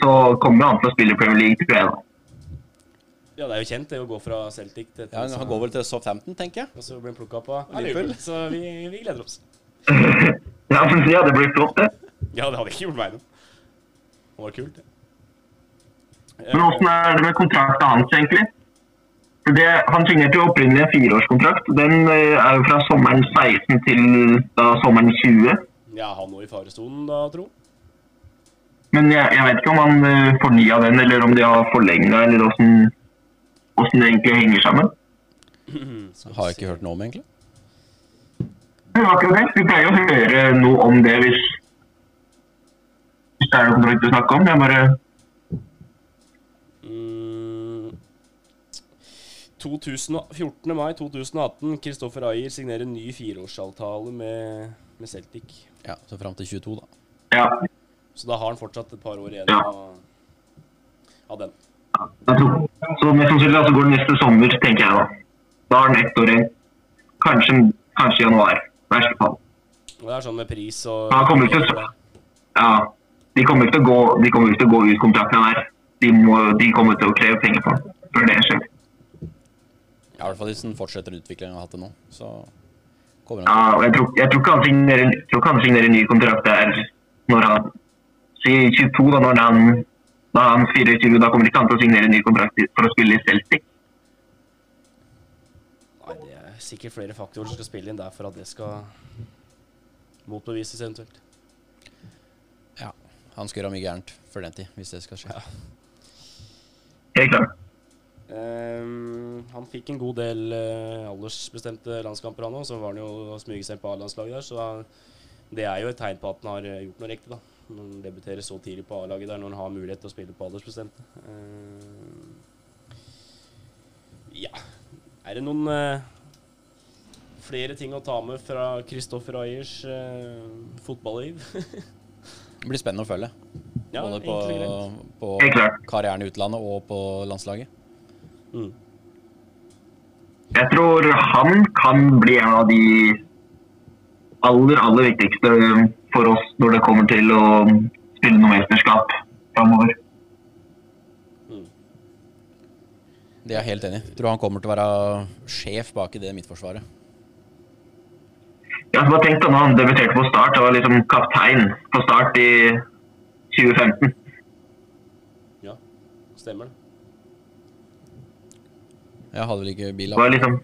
så kommer han til å spille Premier League, tror jeg. Ja, det er jo kjent, det å gå fra Celtic til Ja, Han går vel til Southampton, tenker jeg. Og så blir han plukka opp av Liverpool. Så vi, vi gleder oss. Ja, men ja, det blir flott, det. Ja, det hadde ikke gjort meg noe. Det var kult, det. Eh, Men åssen er det med kontrakten hans, egentlig? Det, han signerte jo opprinnelig en fireårskontrakt. Den eh, er jo fra sommeren 16 til da, sommeren 20. Ja, han nå i faresonen, da, tro. Men jeg, jeg vet ikke om han uh, fornya den, eller om de har forlenga, eller åssen det egentlig henger sammen. Så Har jeg ikke hørt noe om, egentlig. Det var akkurat det. Vi pleier å høre noe om det hvis, hvis det er noe du snakker snakke om. Jeg bare Mm, 2014. mai 2018. Kristoffer Ayer signerer ny fireårsavtale med, med Celtic. Ja, Så fram til 22, da. Ja. Så da har han fortsatt et par år igjen Ja. av, av den. Jeg tror, så mest sannsynlig da, så går det neste sommer, tenker jeg da. Da har han ett år igjen. Kanskje, kanskje januar. I verste fall. Og det er sånn med pris og Han kommer ikke til å Ja. De kommer ikke til å gå, de kommer ikke til å gå ut kontrakten her. De, må, de kommer til å kreve penger på for det skjer. Ja, I hvert fall hvis han fortsetter utviklingen han har hatt det nå. Så kommer Ja, han og jeg tror, jeg tror ikke han signerer, jeg tror ikke han signerer ny kontrakt der når han Si 22, da når han da han 24, da kommer ikke han til å signere ny kontrakt for å spille i Celtic. Nei, det er sikkert flere faktorer som skal spille inn der for at det skal motbevises eventuelt. Ja, han skal gjøre mye gærent for den tid, hvis det skal skje. Helt klart. Ehm, han fikk en god del uh, aldersbestemte landskamper, han òg. Så var han jo smyget seg på A-landslaget der. Så da, det er jo et tegn på at han har eh, gjort noe riktig, da. Når han debuterer så tidlig på A-laget der, når han har mulighet til å spille på aldersbestemte. Uh, ja Er det noen uh, flere ting å ta med fra Kristoffer Ayers fotballiv? Det blir spennende å følge. ja, Både på, og på karrieren i utlandet og på landslaget. Mm. Jeg tror han kan bli en av de aller, aller viktigste for oss når det kommer til å spille noe mesterskap framover. Mm. Det er jeg helt enig i. Tror han kommer til å være sjef bak i det midtforsvaret. Ja, bare tenk da han debuterte på start, og var liksom kaptein på start i 2015. Ja, stemmer det. Jeg hadde vel ikke bil. Det var liksom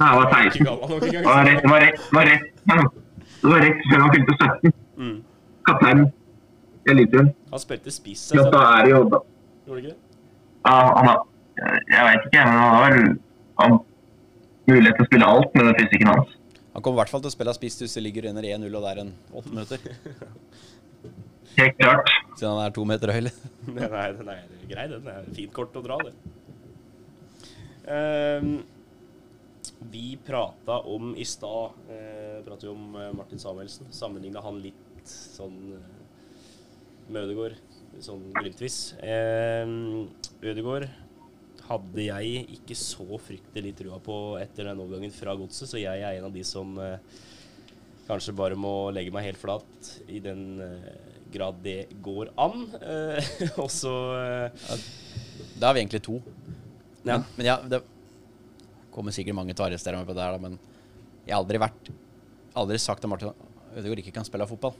Nei, jeg var Ikke 16. gammel nok Det var rett, det var rett, det var rett, det var rett før han fylte 17. Mm. Kaptein i den. Han spilte spiss, Ja, jeg, er gjorde ikke det? Ja, han har Jeg vet ikke, men han har vel mulighet til å spille alt med den fysikken hans. Han kommer i hvert fall til å spille spiss hvis det ligger under 1-0 og det er en åtte minutter. Helt klart. Siden han er to meter høy. Den er, den er grei, den. Det er fint kort å dra, det. Ehm, vi prata om i stad eh, pratet jo om eh, Martin Samuelsen. Sammenligna han litt sånn med Ødegaard, sånn glimtvis. Eh, Ødegaard hadde jeg ikke så fryktelig trua på etter den overgangen fra godset, så jeg er en av de som eh, kanskje bare må legge meg helt flat i den eh, grad det går an. Eh, og så eh, Da er vi egentlig to. Ja. Men, ja, det kommer sikkert mange til å arrestere meg på det her, da, men jeg har aldri vært Aldri sagt til Martin Ødegaard ikke kan spille fotball.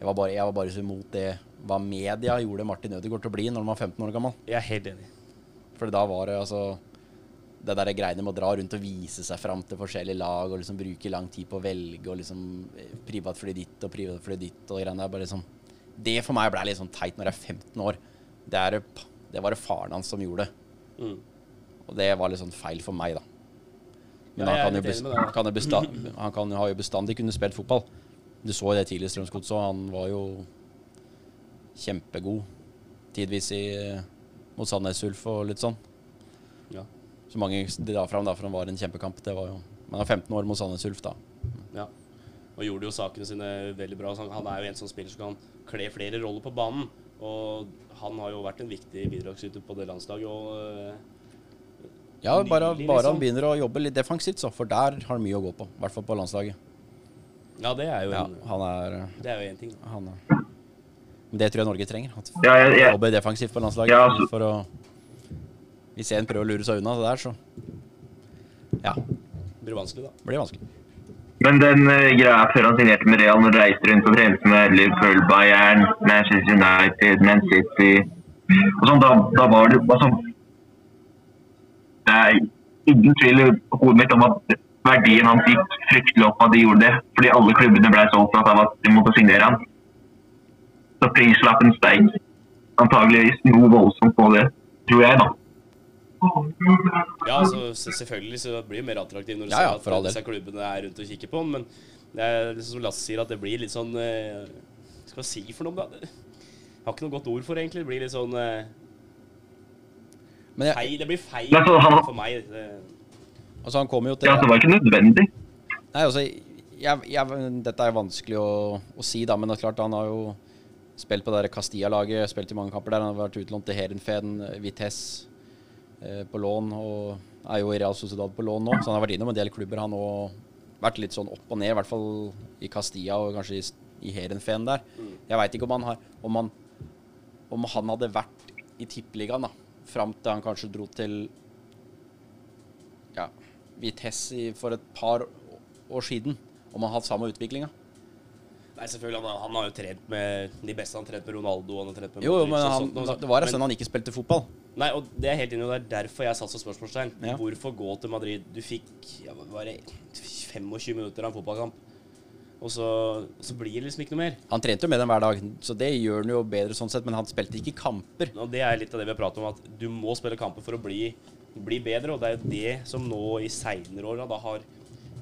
Jeg var bare, jeg var bare så imot det hva media gjorde Martin Ødegaard til å bli når han var 15 år gammel. Jeg er helt enig. For da var det altså Det der greiene med å dra rundt og vise seg fram til forskjellige lag og liksom bruke lang tid på å velge og liksom privat privatfly ditt og privatfly ditt og greiene der. Bare liksom Det for meg ble litt sånn teit når jeg er 15 år. Det, er, det var det faren hans som gjorde. Mm. Og det var litt sånn feil for meg, da. Men Ja, han, kan jo kan han kan, har jo bestandig kunnet spilt fotball. Du så det tidligere i Strømsgodset òg. Han var jo kjempegod tidvis i, mot Sandnes Ulf og litt sånn. Ja. Så mange drar fram da, for han var en kjempekamp. Det var jo Men han er 15 år mot Sandnes Ulf, da. ja. Og gjorde jo sakene sine veldig bra. Så han- Han er jo en sånn spiller som kan kle flere roller på banen. Og han har jo vært en viktig bidragsyter på det landslaget. Og eh, Ja, bare, Nylig, bare han liksom. begynner å jobbe litt defensivt, så, for der har han mye å gå på. I hvert fall på landslaget. ja, det er jo Ja, en, han er, det er jo en ting. han er Men det tror jeg Norge trenger. At Ja, jeg, jeg, jobbe defensivt på landslaget. Ja, altså- For å Hvis en prøver å lure seg unna det der, så Ja, Det blir vanskelig, da. blir vanskelig. Men den uh, greia før han signerte med Real, når han reiste rundt og trente med Liverpool, Bayern, Manchester United, Man City og sånn, da, da var det bare sånn er ingen tvil i hodet mitt om at verdien hans gikk fryktelig opp av at de gjorde det. Fordi alle klubbene ble så opptatt av at de måtte signere han. Så prislappen steg antageligvis noe voldsomt på det, tror jeg, da. Ja, altså, selvfølgelig så blir det mer attraktivt når du Ja, ja, ser for at disse klubbene er rundt og kikker på. Men det er liksom som Lasse sier, at det blir litt sånn eh, Hva skal jeg si for noe, da? Jeg har ikke noe godt ord for det, egentlig. Det blir litt sånn eh, Men jeg, feil. Det blir feil Nei, han- for meg. Det, altså, han kommer jo til Ja, så det var ikke nødvendig. Nei, altså jeg, jeg, Dette er vanskelig å, å si, da, men det er klart han har jo spilt på det Castilla-laget, spilt i mange kamper der. Han har vært utlånt til Heerenveen, Vitesse eh, på lån, og er jo i Real Sociedad på lån nå. Så han har vært innom en del klubber, han òg. Vært litt sånn opp og ned, i hvert fall i Castilla og kanskje i, i Heerenveen der. Jeg veit ikke om han har om han, om han hadde vært i tippeligaen da, fram til han kanskje dro til ja, Vitesse for et par år siden, om han hadde samme utviklinga. nei, selvfølgelig. Han, han har jo trent med de beste. Han har trent med Ronaldo. Han har trent med Jo, jo, Modric men han, sånt, sånt. det var en stund han ikke spilte fotball. Nei, og det er helt enig og det er derfor jeg satte så spørsmålstegn. Ja. Hvorfor gå til Madrid? Du fikk ja, bare 25 minutter av en fotballkamp, og så, så blir det liksom ikke noe mer. Han trente jo med dem hver dag, så det gjør han jo bedre sånn sett, men han spilte ikke kamper. Og det er litt av det vi har pratet om, at du må spille kamper for å bli, bli bedre, og det er jo det som nå i seinere år da har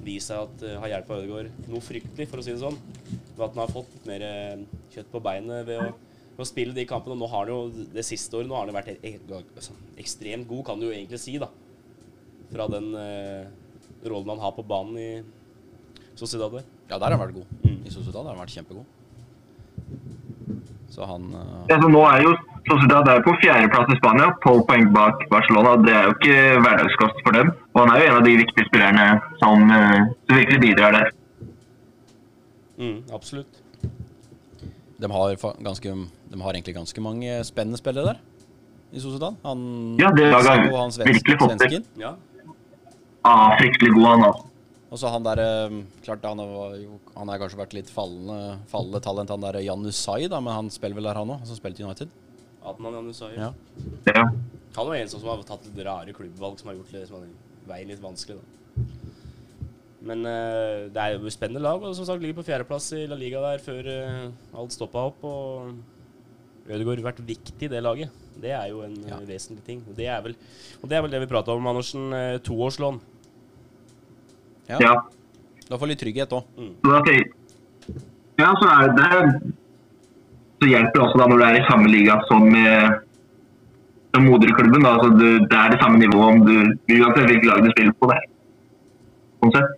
vist seg at uh, har hjulpet Ødegaard noe fryktelig, for å si det sånn. Ved at han har fått mer eh, kjøtt på beinet ved å, ved å spille de kampene. Og nå har han jo det siste året nå har han jo vært altså, ekstremt god, kan du jo egentlig si, da. Fra den eh, rollen han har på banen i Sociedad der. Ja, der har han vært god. Mm. I Sociedad har han vært kjempegod. Så han uh... Ja, så nå er jo Sociedad er på fjerdeplass i Spania, tolv poeng bak Barcelona. Det er jo ikke hverdagskost for dem. Og han er jo en av de viktige spillerne som, eh, som virkelig bidrar der. Mm, absolutt. de, har ganske, de har egentlig ganske mange spennende spillere der i Sociedad. Han Ja, det har han virkelig fått til. Ja. Ah, fryktelig god han, altså. Og så han der eh, Klart han, var jo, han er kanskje vært litt fallende, fallende talent, han der Jan Usai, da, men han spiller vel der, han òg? Han som spilte i United? Adnan Janusai. Ja. Ja. Han var en som har tatt litt rare klubbvalg som har gjort det, som har veien litt vanskelig. da. Men uh, det er jo et spennende lag, og som sagt ligger på fjerdeplass i La Liga der før uh, alt stoppa opp. Og Ødegaard har vært viktig i det laget. Det er jo en Ja. vesentlig ting. Og det er vel, og det, er vel det vi prata om, Andersen. toårslån. Ja. ja. Da får litt trygghet òg. Mm. Okay. ja, så er det Så hjelper det også da når du er i samme liga som eh, som moderklubben. Da. Altså, du, det er det samme nivået om du uansett hvilket lag du spiller på. Der. Sånn sett.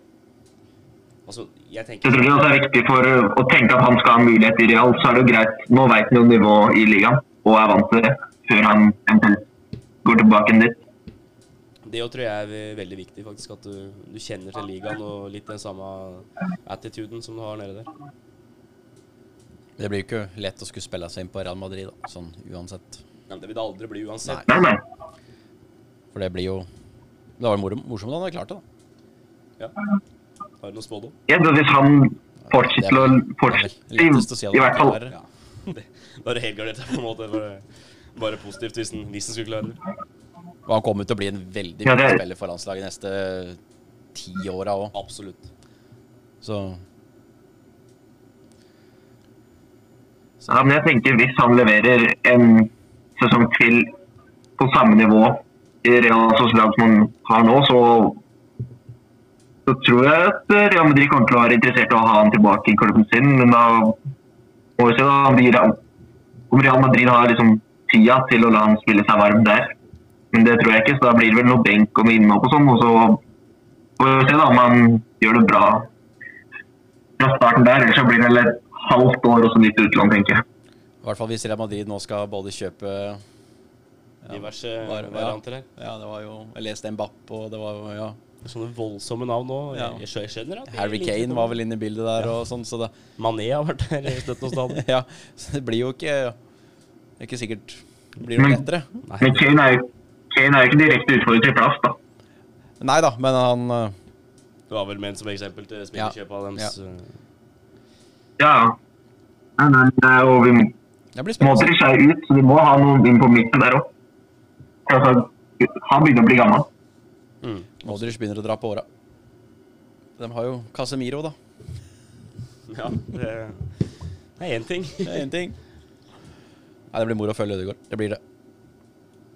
Altså, jeg Jeg tror det også er viktig for uh, å tenke at han skal ha mulighet i Real. Så er det jo greit. Nå vet han jo nivået i ligaen og er vant til det før han eventuelt går tilbake dit. Det tror jeg er veldig viktig, faktisk. At du, du kjenner til ligaen og litt den samme attituden som du har nede der. Det blir jo ikke lett å skulle spille seg inn på Real Madrid, da, sånn uansett. Ja, men det vil det aldri bli uansett. Nei. For det blir jo Det var jo morsomt da han hadde klart det, da. Ja. Har du noe spådom? Ja, hvis han fortsetter å fortsette, i hvert fall. Ja. Da er det helgardert på en måte. Bare, bare positivt hvis han skulle klare det. Og han kommer til å bli en veldig Ja, viktig spiller for landslaget de neste ti åra òg. Absolutt. Så Ja, men jeg tenker hvis han leverer en sesong til på samme nivå i Real Sociedad som han har nå, så, så tror jeg at Real Madrid kommer til å være interessert i å ha han tilbake i klubben sin. Men da må vi se da, om Real Madrid har liksom tida til å la han spille seg varm der. Men det tror jeg ikke, så da blir det vel noe benk og innhopp og sånn. Og så får vi se da om han gjør det bra fra starten der. Ellers så blir det vel et halvt år og så nytt utlån, tenker jeg. i hvert fall hvis Real Madrid nå skal både kjøpe ja, Diverse var- ja. varianter her. Ja, det var jo Jeg leste Mbapp, og det var jo ja. Sånne voldsomme navn nå. Ja. Jeg, jeg skjønner at Harry Kane var vel inne i bildet der og sånn, så det Mané har vært der støtt og stadig. Ja, så det blir jo ikke Det er ikke sikkert det blir noe Men- lettere. Nei, Men Kane er jo Kane er jo ikke direkte utfordret til plass, da. Nei da, men han eh, det var vel ment som eksempel til spillerkjøpet av deres. Ja. Ja. nei, men, og vi Det blir spennende. Modric er ut, så vi må ha noen inn på midten der òg. Altså, han begynner å bli gammel. Mm. Modric begynner å dra på åra. De har jo Casemiro, da. Ja, det det er én ting. Det er én ting. Nei, det blir moro å følge Ødegaard. Det blir det.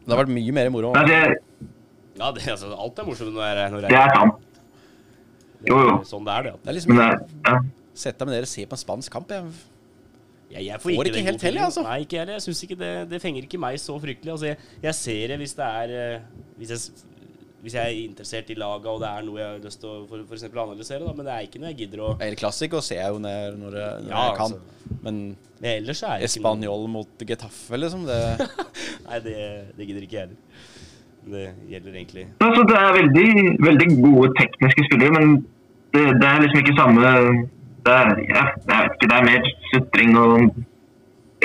Det har vært mye mer moro. Men det, Ja, det, altså, alt er morsomt når det er, når det det er, sant. jo, jo. sånn det er, det. Det er liksom Men ja. Sett deg med dere og se på en spansk kamp. Jeg. Jeg, jeg Får ikke ikke helt til, jeg, altså. Nei, ikke heller. Jeg synes ikke det, det fenger ikke meg så fryktelig. Altså, jeg, jeg ser det hvis det er eh, hvis jeg, hvis jeg er interessert i laga og det er noe jeg har lyst til å for, for eksempel analysere, da, men det er ikke noe jeg gidder å El Clásico ser jeg jo når, når, jeg, når Ja, jeg kan. altså. Men Men ellers så er det ikke Espanol mot Getafe, liksom det, noe Nei, det, det gidder ikke jeg heller. Det gjelder egentlig Altså, det er veldig, veldig gode tekniske spillere, men det, det er liksom ikke samme Det er, ja, det er, ikke, det er mer sutring og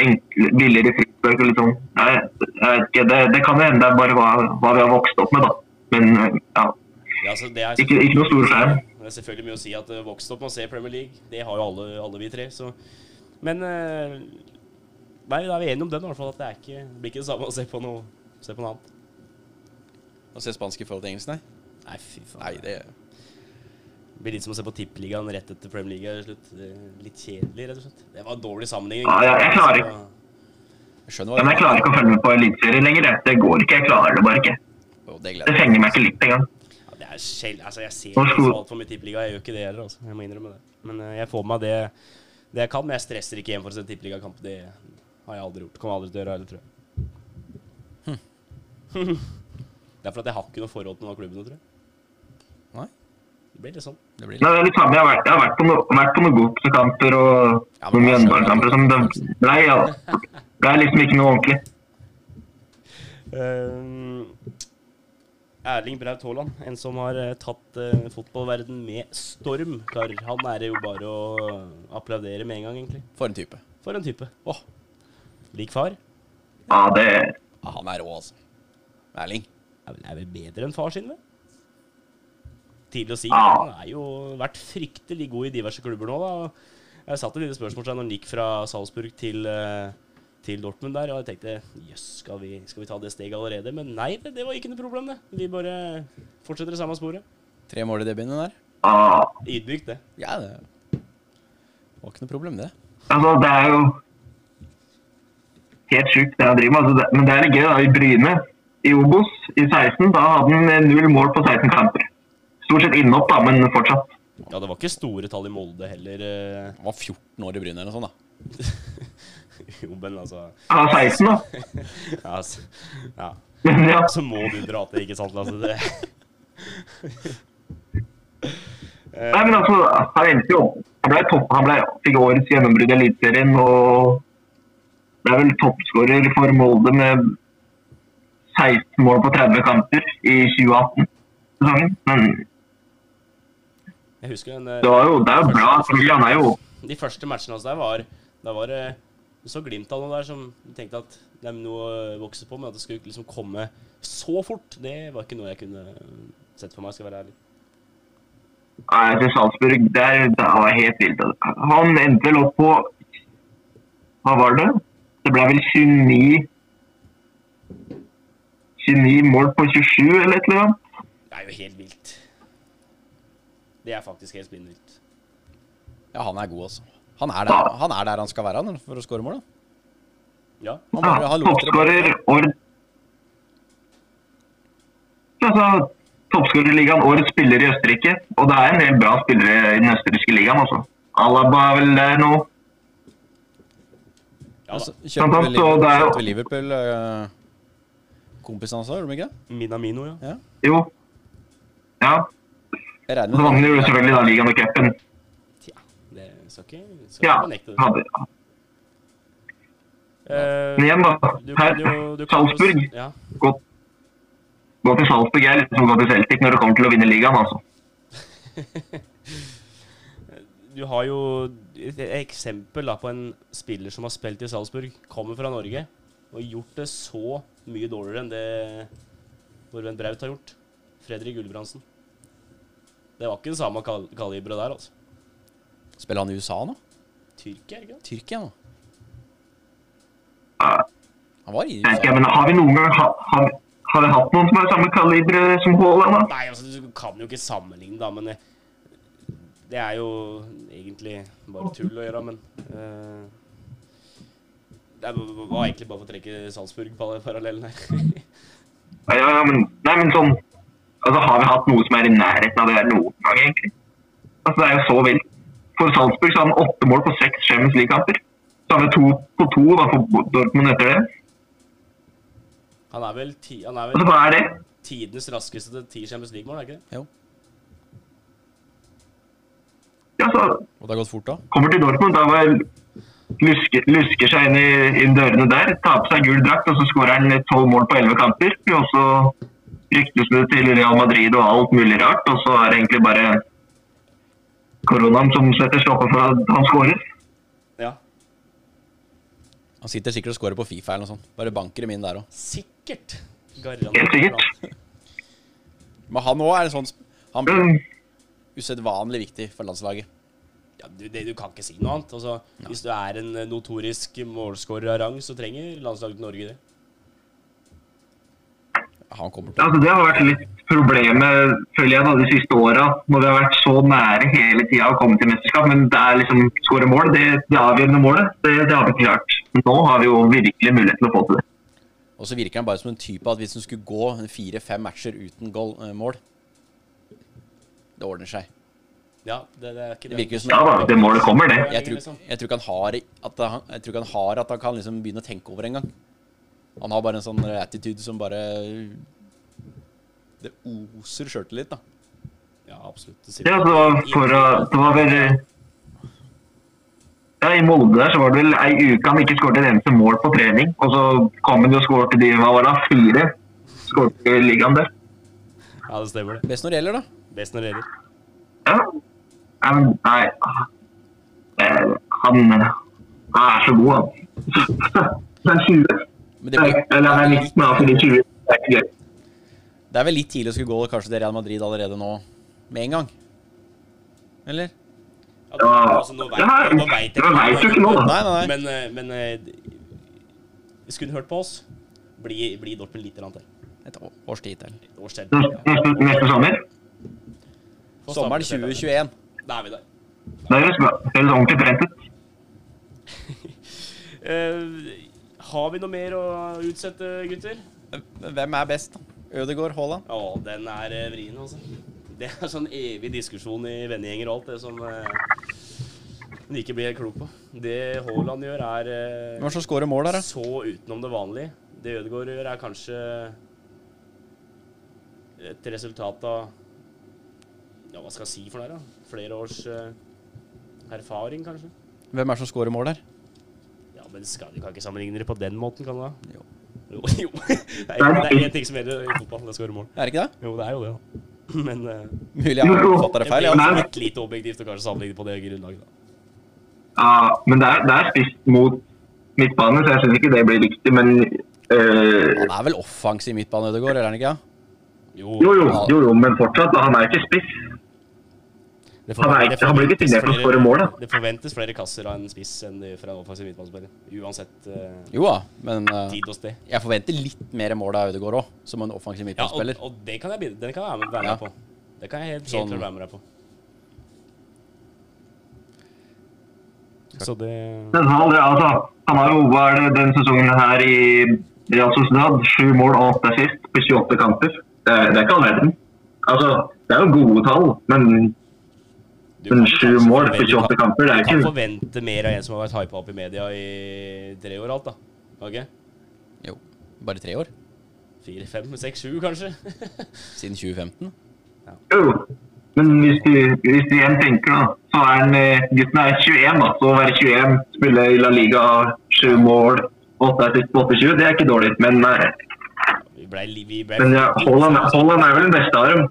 enkle, billigere frispark og litt sånn. Nei, ikke, det, det kan jo hende det er bare hva, hva vi har vokst opp med, da. Men ja, ja, altså, det ikke, ikke noe stor skjerm. Det er selvfølgelig mye å si at vokst opp med å se Premier League. Det har jo alle, alle vi tre. Så. Men eh, Nei, da er vi enige om den, i hvert fall. At det er ikke, det blir ikke det samme å se på noe, se på noe annet. Å se spansk i forhold til engelsk, nei. Nei, fy faen. Nei, det Det blir litt som å se på Tippeligaen rett etter Premier League er slutt. Litt kjedelig, rett og slett. Det var en dårlig sammenheng. Ja, ja, jeg klarer ikke. Jeg skjønner Men hva jeg klarer ikke å følge med på Eliteserien lenger. Det går ikke. Jeg klarer det bare ikke. Oh, det Det fenger meg ikke litt engang. Ja, det er sjel, altså, jeg ser ikke så altfor mye Tippeliga. Jeg gjør ikke det heller, altså. Jeg må innrømme det. Men uh, jeg får med meg det, det jeg kan. Men jeg stresser ikke hjem for å se Tippeligakamp. Det har jeg aldri gjort. Kommer aldri til å gjøre heller, tror jeg. det er for at jeg har ikke noe forhold til noen av klubbene, tror jeg. Nei, Det blir litt sånn. det blir Nei, det er litt samme. Jeg har vært, jeg har vært på, no, vært på noen godsekamper og Ja, noen? Mjøndalen-kamper. som Det ble, ja, det er liksom ikke noe ordentlig. Uh, Erling Braut Haaland, en som har eh, tatt uh, fotballverden med storm, karer. Han er det jo bare å applaudere med en gang, egentlig. For en type. For en type. Åh, Lik far. Ja, det, ja, han er rå, altså. Erling. Er vel, er vel bedre enn far sin, vel? tidlig å si. Ja. Han har jo vært fryktelig god i diverse klubber nå, da. Jeg satt et lite spørsmålstegn når han gikk fra Salzburg til, eh, til Dortmund der, og jeg tenkte jøss, skal, vi- skal vi ta det steget allerede? Men nei, det, det var ikke noe problem, det. Vi bare fortsetter det samme sporet. Tre mål i debuten der. Ah, Ydmykt, det. Ja, det var ikke noe problem, det. altså, det er jo helt sjukt det han driver med. Altså, det, men det er litt gøy. da, I Bryne, i Obos, i 16, da hadde han eh, null mål på 16 kamper. Stort sett innhopp, da, men fortsatt. Ja, det var ikke store tall i Molde heller. eh, Han var 14 år i Bryne eller noe sånt, da. Jo, men altså Han var 16, da. Ja, altså, ja. Ja, så må du dra til, ikke sant, Lasse? Det. Nei, men altså, han endte jo Han ble topp, han ble, fikk årets gjennombrudd i Eliteserien og ble vel toppskårer for Molde med 16 mål på 30 kamper i 2018-sesongen. Men Jeg husker den det, var jo, det er jo bra. selvfølgelig, Han er jo De første matchene hans der var Da var det så glimt av noe der som tenkte at det er noe å vokse på, men at det skulle liksom komme så fort, det var ikke noe jeg kunne sett for meg, skal jeg være ærlig. Nei, til Salzburg, der, det var helt vilt. Han endte vel opp på Hva var det? Det ble vel 29 29 mål på 27, eller et eller annet. Det er jo helt vilt. Det er faktisk helt spinnvilt. Ja, han er god, altså. Han er der han, er der han skal være han, for å skåre mål, da. Ja. Han, bare, Ja, han. Toppskårer år... Altså, Toppskårerligaen årets spiller i Østerrike. Og det er en del bra spillere i den østerrikske ligaen, altså. Alaba er vel der nå. Ja Altså, da. Kjøpte vel så det er jo- Liverpool, kjøpte Liverpool kompisene hans gjorde de ikke? Minamino, ja. Ja. Jo. Ja. Jeg regner Så vant du jo selvfølgelig da ligaen og cupen. Tja, det skal ikke, skal Ja. nekte det. Hadde. Eh, Men igjen, da. du Her, du Salzburg. ja. Gå, gå til Salzburg er liksom gå til Celtic når det kommer til å vinne ligaen, altså. Du har jo et eksempel da, på en spiller som har spilt i Salzburg, kommer fra Norge og gjort det så mye dårligere enn det vår venn Braut har gjort. Fredrik Gulbrandsen. Det var ikke det samme kal kaliberet der, altså. Spiller han i USA nå? Tyrkia, ikke sant? Tyrkia nå? Han var i USA. Ja, men har vi noen gang ha, har, har vi hatt noen som er samme kaliber som Haaland? Nei, altså, du kan jo ikke sammenligne, da, men det, er jo egentlig bare tull å gjøre, men uh, Det er- var egentlig bare for å trekke Salzburg-parallellen her. Ja, ja, men, nei, men sånn Altså, har vi hatt noe som er i nærheten av det der noen gang, egentlig? Altså, det er jo så vilt. For Salzburg så har han åtte mål på seks Champions League-kamper. Så har vi to på to da, for Dortmund etter det. Han er vel, ti, han er Altså, vel hva er det? tidenes raskeste til ti Champions League-mål, er ikke det? Jo. Ja, så Og det har gått fort, da. kommer til Dortmund, da var lusker, lusker seg inn i, inn dørene der, tar på seg gul drakt, og så skårer han tolv mål på elleve kamper. Og så ryktes det til Real Madrid og alt mulig rart, og så er det egentlig bare koronaen som setter stoppen for at han skårer. Ja. Han sitter sikkert og skårer på Fifa eller noe sånt. Bare banker dem inn der òg. Sikkert. Helt sikkert. Men han òg er en sånn Han usedvanlig viktig for landslaget. Ja, du, det, du kan ikke si noe annet. Altså, Hvis du er en eh, notorisk målskårer av rang, så trenger landslaget til Norge det. Han kommer til altså, det har vært litt problemet føler jeg da, de siste åra, når vi har vært så nære hele tida å komme til mesterskap. Men det er liksom skåre mål, det, det avgjørende målet, det, det har vi ikke klart. Nå har vi jo virkelig mulighet til å få til det. Og så virker han bare som en type at hvis han skulle gå fire-fem matcher uten goal, eh, mål Det ordner seg. Ja, det, det er ikke Det virker som- Ja da, det målet kommer, det. Jeg tror, jeg tror ikke han har at han, jeg tror ikke han har at han kan liksom begynne å tenke over engang. Han har bare en sånn attitude som bare Det oser sjøltillit, da. Ja, absolutt. Det Ja, det var for å Det var vel Ja, I Molde der så var det vel ei uke han ikke skåret et eneste mål på trening. Og så kom han jo og skåret de hva var det, fire skåret i ligaen der. Ja, det stemmer det. Best når det gjelder, da. Best når det gjelder. Ja. Nei, nei eh, Han han er så god, han. Han er 20. Men det, blir, Eller han er 19, da, fordi 20 det er ikke gøy. det er vel litt tidlig å skulle gå kanskje til Real Madrid allerede nå. med en gang. Eller? Ja, Ja, altså, nå veit det her- nå vet jeg det ikke da. Nei, nei, nei. Men, eh, men eh, skulle du hørt på oss, bli, bli Dortmund litt til. Et års tid til. Neste sommer. Sommeren 2021. Da er vi der. Da er det høres ordentlig brent ut. Eh, har vi noe mer å utsette, gutter? Hvem er best, da? Ødegaard, Haaland? Ja, den er eh, vrien, altså. Det er sånn evig diskusjon i vennegjenger og alt det som eh, en ikke blir helt klok på. Det Haaland gjør, er Hvem er som scorer mål der, da? så utenom det vanlige. Det Ødegaard gjør, er kanskje et resultat av Ja, hva skal jeg si for det, da? Flere års uh, erfaring, kanskje. Hvem er det som scorer mål der? Ja, men skal, du kan ikke sammenligne det på den måten, kan du da? Jo. Jo. jo. Det er én ting som gjelder i fotball. Det er å skåre mål. Er det ikke det? Jo, det er jo det, da. Men uh, Mulig jeg har fatta det feil. det Ja. blir litt lite objektivt å kanskje sammenligne på det grunnlaget. da. Ja, men det er, det er spist mot midtbane, så jeg syns ikke det blir riktig. Men uh, Han er vel offensiv midtbane, Ødegaard, eller er han ikke? Ja? Jo, jo, jo, jo, jo, men fortsatt. Han er ikke spiss. Det ikke- han ble ikke forventes signert for å skåre mål, da. Det forventes flere kasser av en spiss enn det fra en offensiv midtbanespiller. Uansett uh, Jo da, men uh, tid og sted. jeg forventer litt mer mål av Ødegaard òg, som en offensiv Ja, og, og det kan jeg, den kan jeg være med, være med Ja. på. Det kan jeg helt, helt Sånn- klart være med deg på. Så det Men han, altså, han har jo hva er det den sesongen her i Real Sociedad. Sju mål og åtte sist på 28 kamper. Det, det er ikke all verden. Altså, det er jo gode tall, men Men kan sju mål på 28 du kan- kamper, det er Du kan forvente mer av en som har vært hypa opp i media i tre år alt, da. Ok? Jo, bare tre år. Fire, fem, seks, sju, kanskje? Siden 2015. jo. Men hvis du, hvis du igjen tenker, da, så er han eh, gutten er 21, da. Så å være 21, spille i La Liga, sju mål, åtte assist på 28, det er ikke dårlig. Men, eh, Vi ble, vi ble men ja, Haaland Haaland er vel den beste av dem.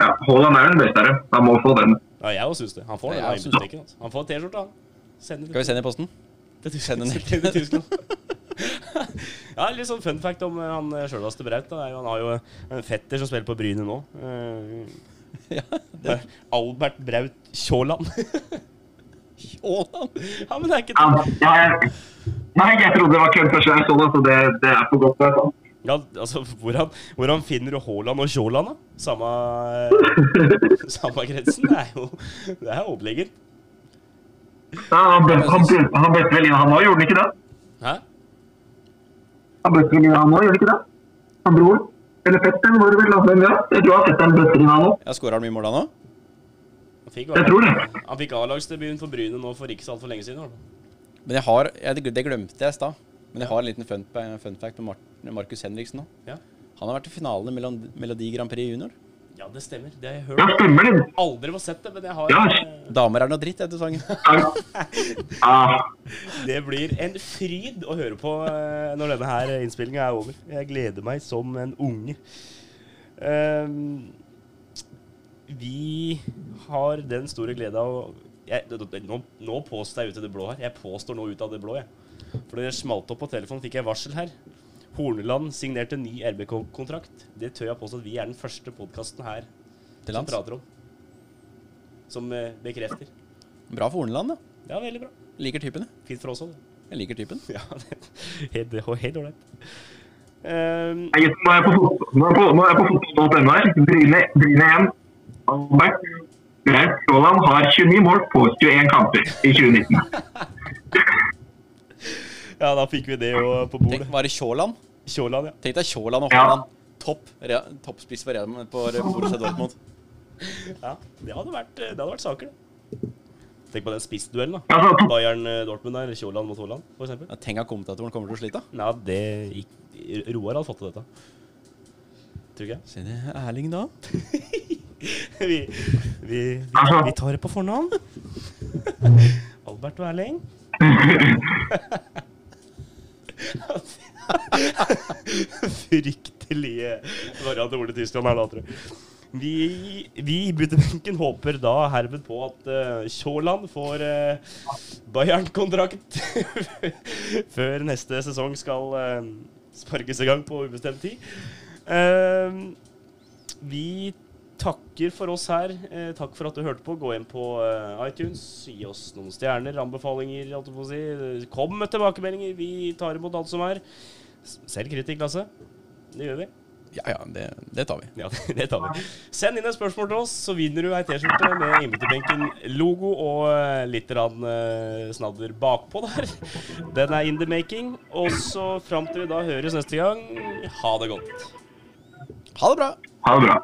Ja, Haaland er den beste av dem. Han må få den. Ja, jeg også syns det. Han får det. Ja, jeg syns det. altså. Han får T-skjorte, han. Send Skal vi sende i posten? Det Send den til Tyskland. ja, litt sånn fun fact om eh, han sjølveste sjølvaste Braut. er Han har jo en fetter som spiller på Bryne nå. Eh, Ja, det er Albert Braut Kjåland. Kjåland? ja, men det er ikke det. ja, jeg, nei, jeg trodde det var kødd først jeg så det, så det, det er for godt. å sant. Ja, altså, hvordan, hvordan finner du Haaland og Kjåland, da? Samme, samme kretsen? Det er jo Det er overlegent. Ja, han, bø- han, bø- han bøtte vel inn han òg, gjorde han ikke det? Hæ? Han bøtte vel inn han òg, gjorde han ikke det? Han broren? Eller fetteren, var det vel? Men ja, jeg tror han fetteren bøtter inn han òg. Skåra han mye mål? Han òg? Jeg tror det. han fikk A-lagsdebuten for Bryne nå for ikke så altfor lenge siden. Men jeg har, jeg, det, det glemte jeg i stad. Men jeg har en liten fun, fun fact med Mar Markus Henriksen nå. Ja. Han har vært i finalen i Melodi, Melodi Grand Prix Junior. ja, det stemmer. Det har jeg Ja, stemmer det. Aldri fått sett det, men jeg har Ja. Damer er noe dritt etter sangen. Ja, Det blir en fryd å høre på eh, når denne her innspillinga er over. Jeg gleder meg som en unge. Um, vi har den store glede av å- jeg, nå, nå påstår jeg ut i det blå her. Jeg påstår nå ut av det blå, jeg. For det smalt opp på telefonen, fikk jeg varsel her. Horneland signerte ny RBK-kontrakt. Det tør jeg påstå at vi er den første podkasten her Til som prater om. Som eh, bekrefter. Bra for Horneland, da. Ja, veldig bra. Liker typen, jeg. Fint for oss òg, det. Jeg liker typen. Ja, det, helt, ålreit. Um, Nå er jeg på fotball nå er jeg på- på fotball.no her. Bryne, Bryne 1. Albert Braut Haaland har 29 mål på 21 kamper i 2019. ja, da fikk vi det jo på bordet. Tenk, var det Kjåland? Kjåland, ja. Tenk deg Kjåland og Ja. Haaland. Topp. Toppspiss for Real på Borussia Dortmund. ja. Det hadde vært, det hadde vært saker, det. Tenk på den spissduellen, da. Bayern-Dortmund der, eller Kjåland mot Haaland, for eksempel. Ja, Tenk at kommentatoren kommer til å slite. Nei, det gikk Roar hadde fått til dette. Tror ikke jeg. Se det Erling, da. Vi, vi, vi, Altså- vi tar det på fornavn. Albert og Erling. Fryktelige varianter ordet Tyskland her, da, tror jeg. Vi, vi i Buttebenken håper da herved på at uh, får uh, Bayern-kontrakt før neste sesong skal uh, sparkes i gang på ubestemt tid. Uh, vi takker for oss her. Eh, takk for at du hørte på. Gå inn på eh, iTunes. Gi oss noen stjerner, anbefalinger. holdt jeg på å si. Kom med tilbakemeldinger. Vi tar imot alt som er. Selv kritikk, Lasse. Det gjør vi. Ja, ja, det, det tar vi. Ja, det tar vi. Send inn et spørsmål til oss, så vinner du ei T-skjorte med Innbytterbenken-logo og eh, litt rann, eh, snadder bakpå der. Den er in the making. Og så fram til vi da høres neste gang, ha det godt. Ha det bra! Ha det bra.